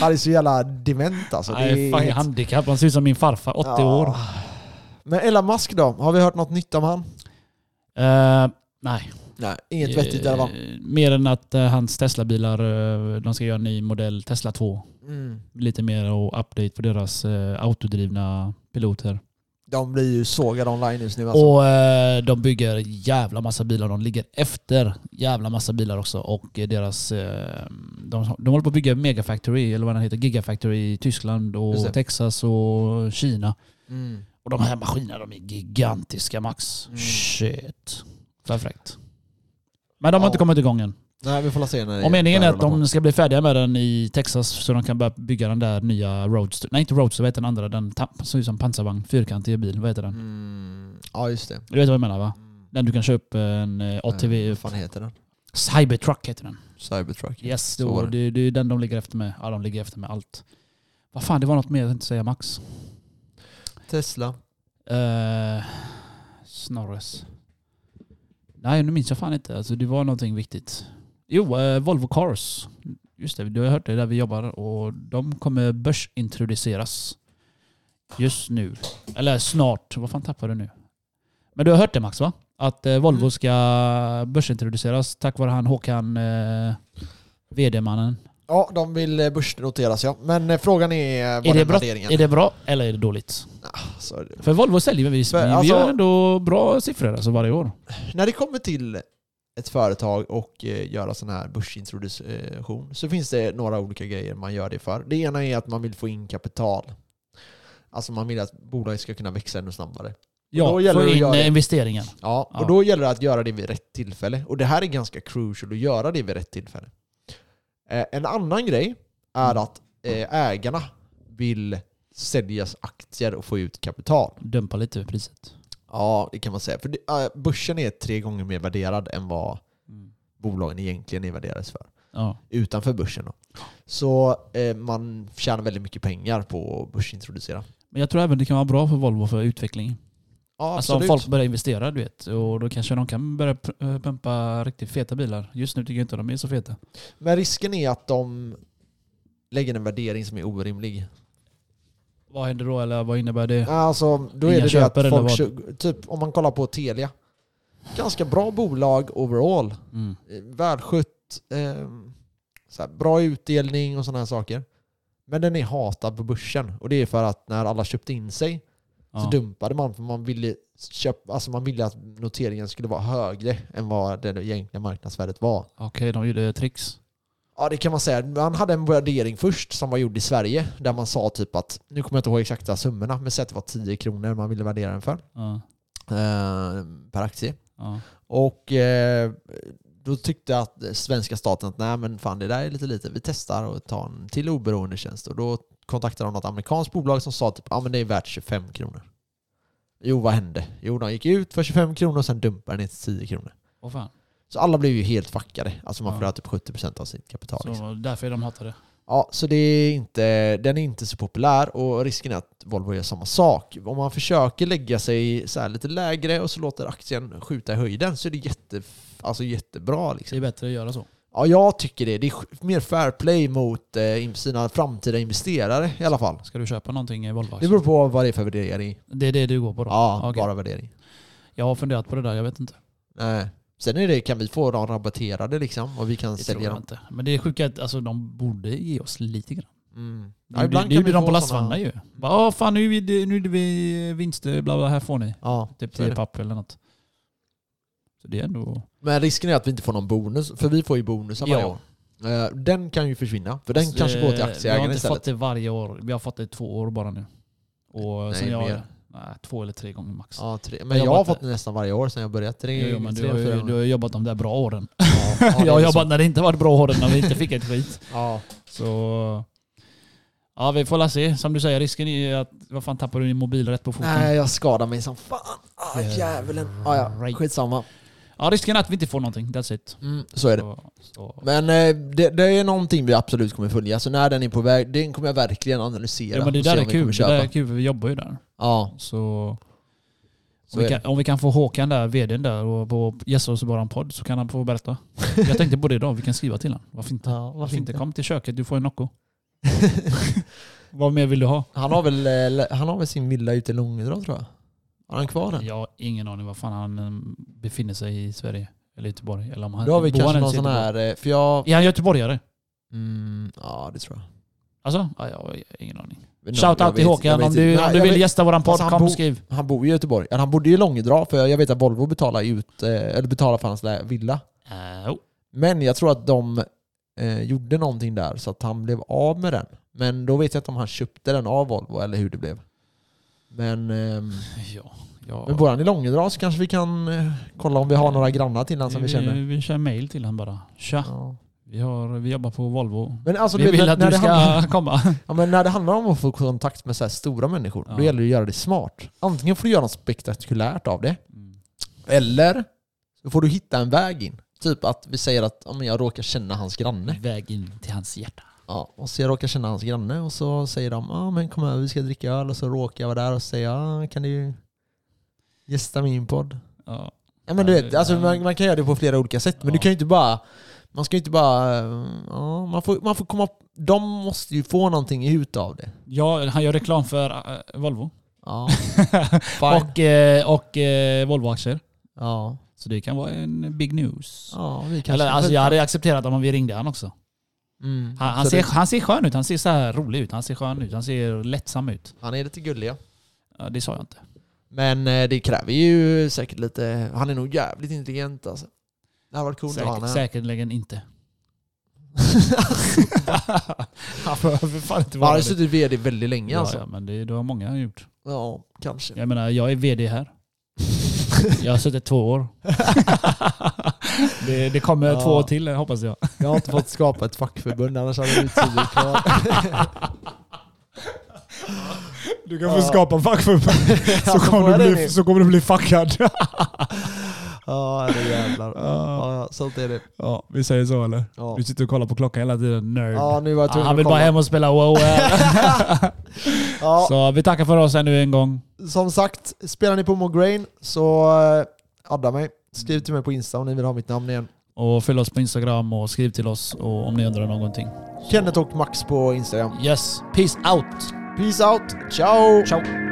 Han är så jävla dement alltså. han Det är är fucking helt- handikapp. Han ser ut som min farfar, 80 Ja. Men Elon Musk då? Har vi hört något nytt om han? Eh, nej. Nej, inget vettigt i alla fall. Eh, Mer än att eh, hans Tesla-bilar, eh, de ska göra en ny modell, Tesla 2. Mm. Lite mer och update på deras eh, autodrivna piloter. De blir ju sågade online just nu alltså. Och eh, de bygger jävla massa bilar. De ligger efter jävla massa bilar också. Och eh, deras... Eh, de, de håller på att bygga Megafactory, eller vad den heter, Gigafactory i Tyskland och Just det. Texas och Kina. Mm. Och de här maskinerna de är gigantiska max. Mm. Shit. Perfekt. Men de har Ja. inte kommit igång än. Nej, vi får se när Och meningen är att de ska bli färdiga med den i Texas så de kan börja bygga den där nya Roadster. Nej inte Roadster, vad heter den andra? Den ser ut som pansarvagn. Fyrkantig bil. Vad heter den? Mm. Ja, just det. Du vet vad jag menar va? Mm. Den du kan köpa en eh, Eh, ATV. Vad fan heter den? Cybertruck heter den. Cybertruck. Yes, då, det, det är den de ligger efter med. Ja, de ligger efter med allt. Vad fan, det var något mer jag tänkte säga Max. Tesla. Uh, Snorres. Nej, nu minns jag fan inte. Alltså, det var någonting viktigt. Jo, eh, Volvo Cars. Just det, du har hört det där vi jobbar. Och de kommer börsintroduceras. Just nu. Eller snart. Vad fan tappade du nu? Men du har hört det Max va? Att eh, Volvo Mm. ska börsintroduceras tack vare han Håkan, eh, VD-mannen. Ja, de vill eh, börsnoteras ja. Men eh, frågan är eh, vad Är det, bra, värderingen är det bra eller är det dåligt? Så är det. För Volvo säljer vi, vi, För, vi alltså- gör ändå bra siffror alltså varje år. När det kommer till ett företag och eh, göra sån här börsintroduktion så finns det några olika grejer man gör det för. Det ena är att man vill få in kapital. Alltså man vill att bolaget ska kunna växa ännu snabbare. Ja, få in investeringen. Ja, och Ja. då gäller det att göra det vid rätt tillfälle. Och det här är ganska crucial att göra det vid rätt tillfälle. Eh, en annan grej är Mm. att eh, ägarna vill sälja aktier och få ut kapital. Dämpa lite priset. Ja, det kan man säga. För det, eh, börsen är tre gånger mer värderad än vad bolagen egentligen är värderade för. Ja. Utanför börsen då. Så eh, man tjänar väldigt mycket pengar på att börsintroducera. Men jag tror även det kan vara bra för Volvo för utveckling. Ja, Alltså om folk börjar investera, du vet. Och då kanske de kan börja eh, pumpa riktigt feta bilar. Just nu tycker jag inte de är så feta. Men risken är att de lägger en värdering som är orimlig. Vad händer då eller vad innebär det? Alltså, då Inga är det det att folk, typ om man kollar på Telia. Ganska bra bolag overall. Mm. Välskött, eh, bra utdelning och sådana här saker. Men den är hatad på börsen. Och det är för att när alla köpte in sig så Ja. dumpade man för man ville, köpa, alltså man ville att noteringen skulle vara högre än vad det egentliga marknadsvärdet var. Okej, de gjorde tricks. Ja det kan man säga. Man hade en värdering först som var gjord i Sverige där man sa typ att, nu kommer jag inte ihåg exakta summorna, men säg att det var 10 kronor man ville värdera den för Ja. eh, per aktie. Ja. Och eh, då tyckte att svenska staten att nej men fan det där är lite lite, vi testar och tar en till oberoende tjänst. Och då kontaktade de något amerikanskt bolag som sa typ men det är värt 25 kronor. Jo vad hände? Jo de gick ut för 25 kronor och sen dumpade den ner till 10 kronor. Åh fan. Så alla blev ju helt fuckade. Alltså man Ja. förlorade typ 70% av sitt kapital. liksom. Så därför är de hatade. Ja, så det är inte, den är inte så populär och risken är att Volvo gör samma sak. Om man försöker lägga sig så här lite lägre och så låter aktien skjuta i höjden så är det jätte, alltså jättebra. Det Liksom. är bättre att göra så. Ja, jag tycker det. Det är mer fair play mot eh, sina framtida investerare i alla fall. Ska du köpa någonting i Volvo? Det beror på vad det är för värdering. Det är det du går på då? Ja, Okej. bara värdering. Jag har funderat på det där, jag vet inte. Nej. Sen är det, kan vi få dem rabatterade liksom och vi kan Det tror sälja jag dem. inte. Men det är sjuka att alltså, de borde ge oss lite grann. Mm. Det, det, det vi gjorde de på lastvagnar ju. Bara, "Åh, fan nu är, det, nu är det vi vinster, bla bla, här får ni. Ja, Typ så är det. 10 papp eller något. Så det är ändå... Men risken är att vi inte får någon bonus, för vi får ju bonusar varje Ja. år. Eh, Den kan ju försvinna, för den Fast, kanske går till eh, Vi har inte istället. fått det varje år. Vi har fått det två år bara nu. Och Nej, sen jag, mer. nej, två eller tre gånger max. Ja, tre. Jag Men jag har jobbat- fått det nästan varje år sedan jag började. Tre, Jo, jo, men du tre, har, fyra ju, du har jobbat de där bra åren. Ja, ja, jag har jobbat så. när det inte varit bra åren, när vi inte fick ett skit. Ja. Så... Ja, vi får la se. Som du säger, risken är att... Vad fan tappar du din mobil rätt på foten? Nej, jag skadar mig som fan. Ah, djävulen. Ah, ja, skitsamma. Ja, risken är att vi inte får någonting. That's it. Mm, så är det. Så, så. Men eh, det, det är någonting vi absolut kommer följa, så när den är på väg, den kommer jag verkligen analysera. Ja, men det och där är kul. Det där är kul, vi jobbar ju där. Ja, Så... Om vi, kan, om vi kan få Håkan där, vdn där, och på gästa oss i våran podd så kan han få berätta. Jag tänkte på det idag, vi kan skriva till honom. Varför inte? ja Varför inte? Kom till köket, du får en Nocco. Vad mer vill du ha? han, har väl, eh, han har väl sin villa ute i Långedra tror jag. Har han kvar den? Jag har ingen aning var fan han eh, befinner sig i Sverige. Eller Göteborg. Eller om han, Då har vi kanske någon sån här, eh, för jag... Är han göteborgare? Mm, ja, det tror jag. Alltså? Ja, jag har ingen aning. Men Shout jag out till Håkan om du, om du vill vet- gästa våran podd, Alltså, kom skriv. Han bor i Göteborg. Han bodde ju i Långedra, för jag vet att Volvo betalar ut, eh, eller betalar för hans villa. Uh, oh. Men jag tror att de eh, gjorde någonting där så att han blev av med den. Men då vet jag inte om han köpte den av Volvo eller hur det blev. Men, ehm, ja, ja. men bor han i Långedra så kanske vi kan eh, kolla om vi har några grannar till honom som vi känner. Vi, vi kör mail till honom bara. Tja, Ja. vi, har, vi jobbar på Volvo. Men alltså, vi vill när, att när, du ska handlar, komma. ja, men när det handlar om att få kontakt med så här stora människor, då Ja. gäller det att göra det smart. Antingen får du göra något spektakulärt av det, Mm. eller så får du hitta en väg in. Typ att vi säger att ja, jag råkar känna hans granne. Väg in till hans hjärta. Ja, och så jag råkar känna hans granne och så säger de ja men kom över vi ska dricka öl och så råkar jag vara där och säga ja kan du gästa min podd? Ja. Ja men du vet, alltså, man, man kan göra det på flera olika sätt men Ja. du kan ju inte bara man ska ju inte bara, ja, man får, man får komma, de måste ju få någonting ut av det. ja, han gör reklam för äh, Volvo. Ja, och och, och äh, Volvo-aktier. ja. Så det kan vara en big news. ja, vi kanske... Eller, alltså, jag hade accepterat om vi ringde han också. Mm, Han, han, ser, han ser skön ut, han ser så här rolig ut, han ser skön ut, han ser lättsam ut. han är lite gullig ja. Ja, det sa jag inte. Men eh, det kräver ju säkert lite, han är nog jävligt intelligent alltså. Det hade varit coolt att ha Säker, honom säkerligen inte. han behöver fan inte Han vara har ju det. suttit VD väldigt länge Ja, alltså. ja, men det, det har många gjort. Ja, kanske. Jag menar, jag är VD här. Jag har suttit två år. det, det kommer Ja. två till hoppas jag. Jag har inte fått skapa ett fackförbund annars hade vi tio kvar. Du kan få skapa fackförbund så kommer du bli- så kommer du bli fuckad. Ja, det jävlar. Ja. Ja, ja, sånt är det. ja, vi säger så eller? Ja, Du sitter och kollar på klockan hela tiden, nerd. ja nu var jag Ja, han vill bara hem och spela WoW. Ja, Så vi tackar för oss ännu en gång. som sagt, spelar ni på Mograine så eh, adda mig. Skriv till mig på Insta om ni vill ha mitt namn igen. Och följ oss på Instagram och skriv till oss och om ni undrar någonting. Kenneth och Max på Instagram. Yes, peace out! Peace out, ciao! Ciao!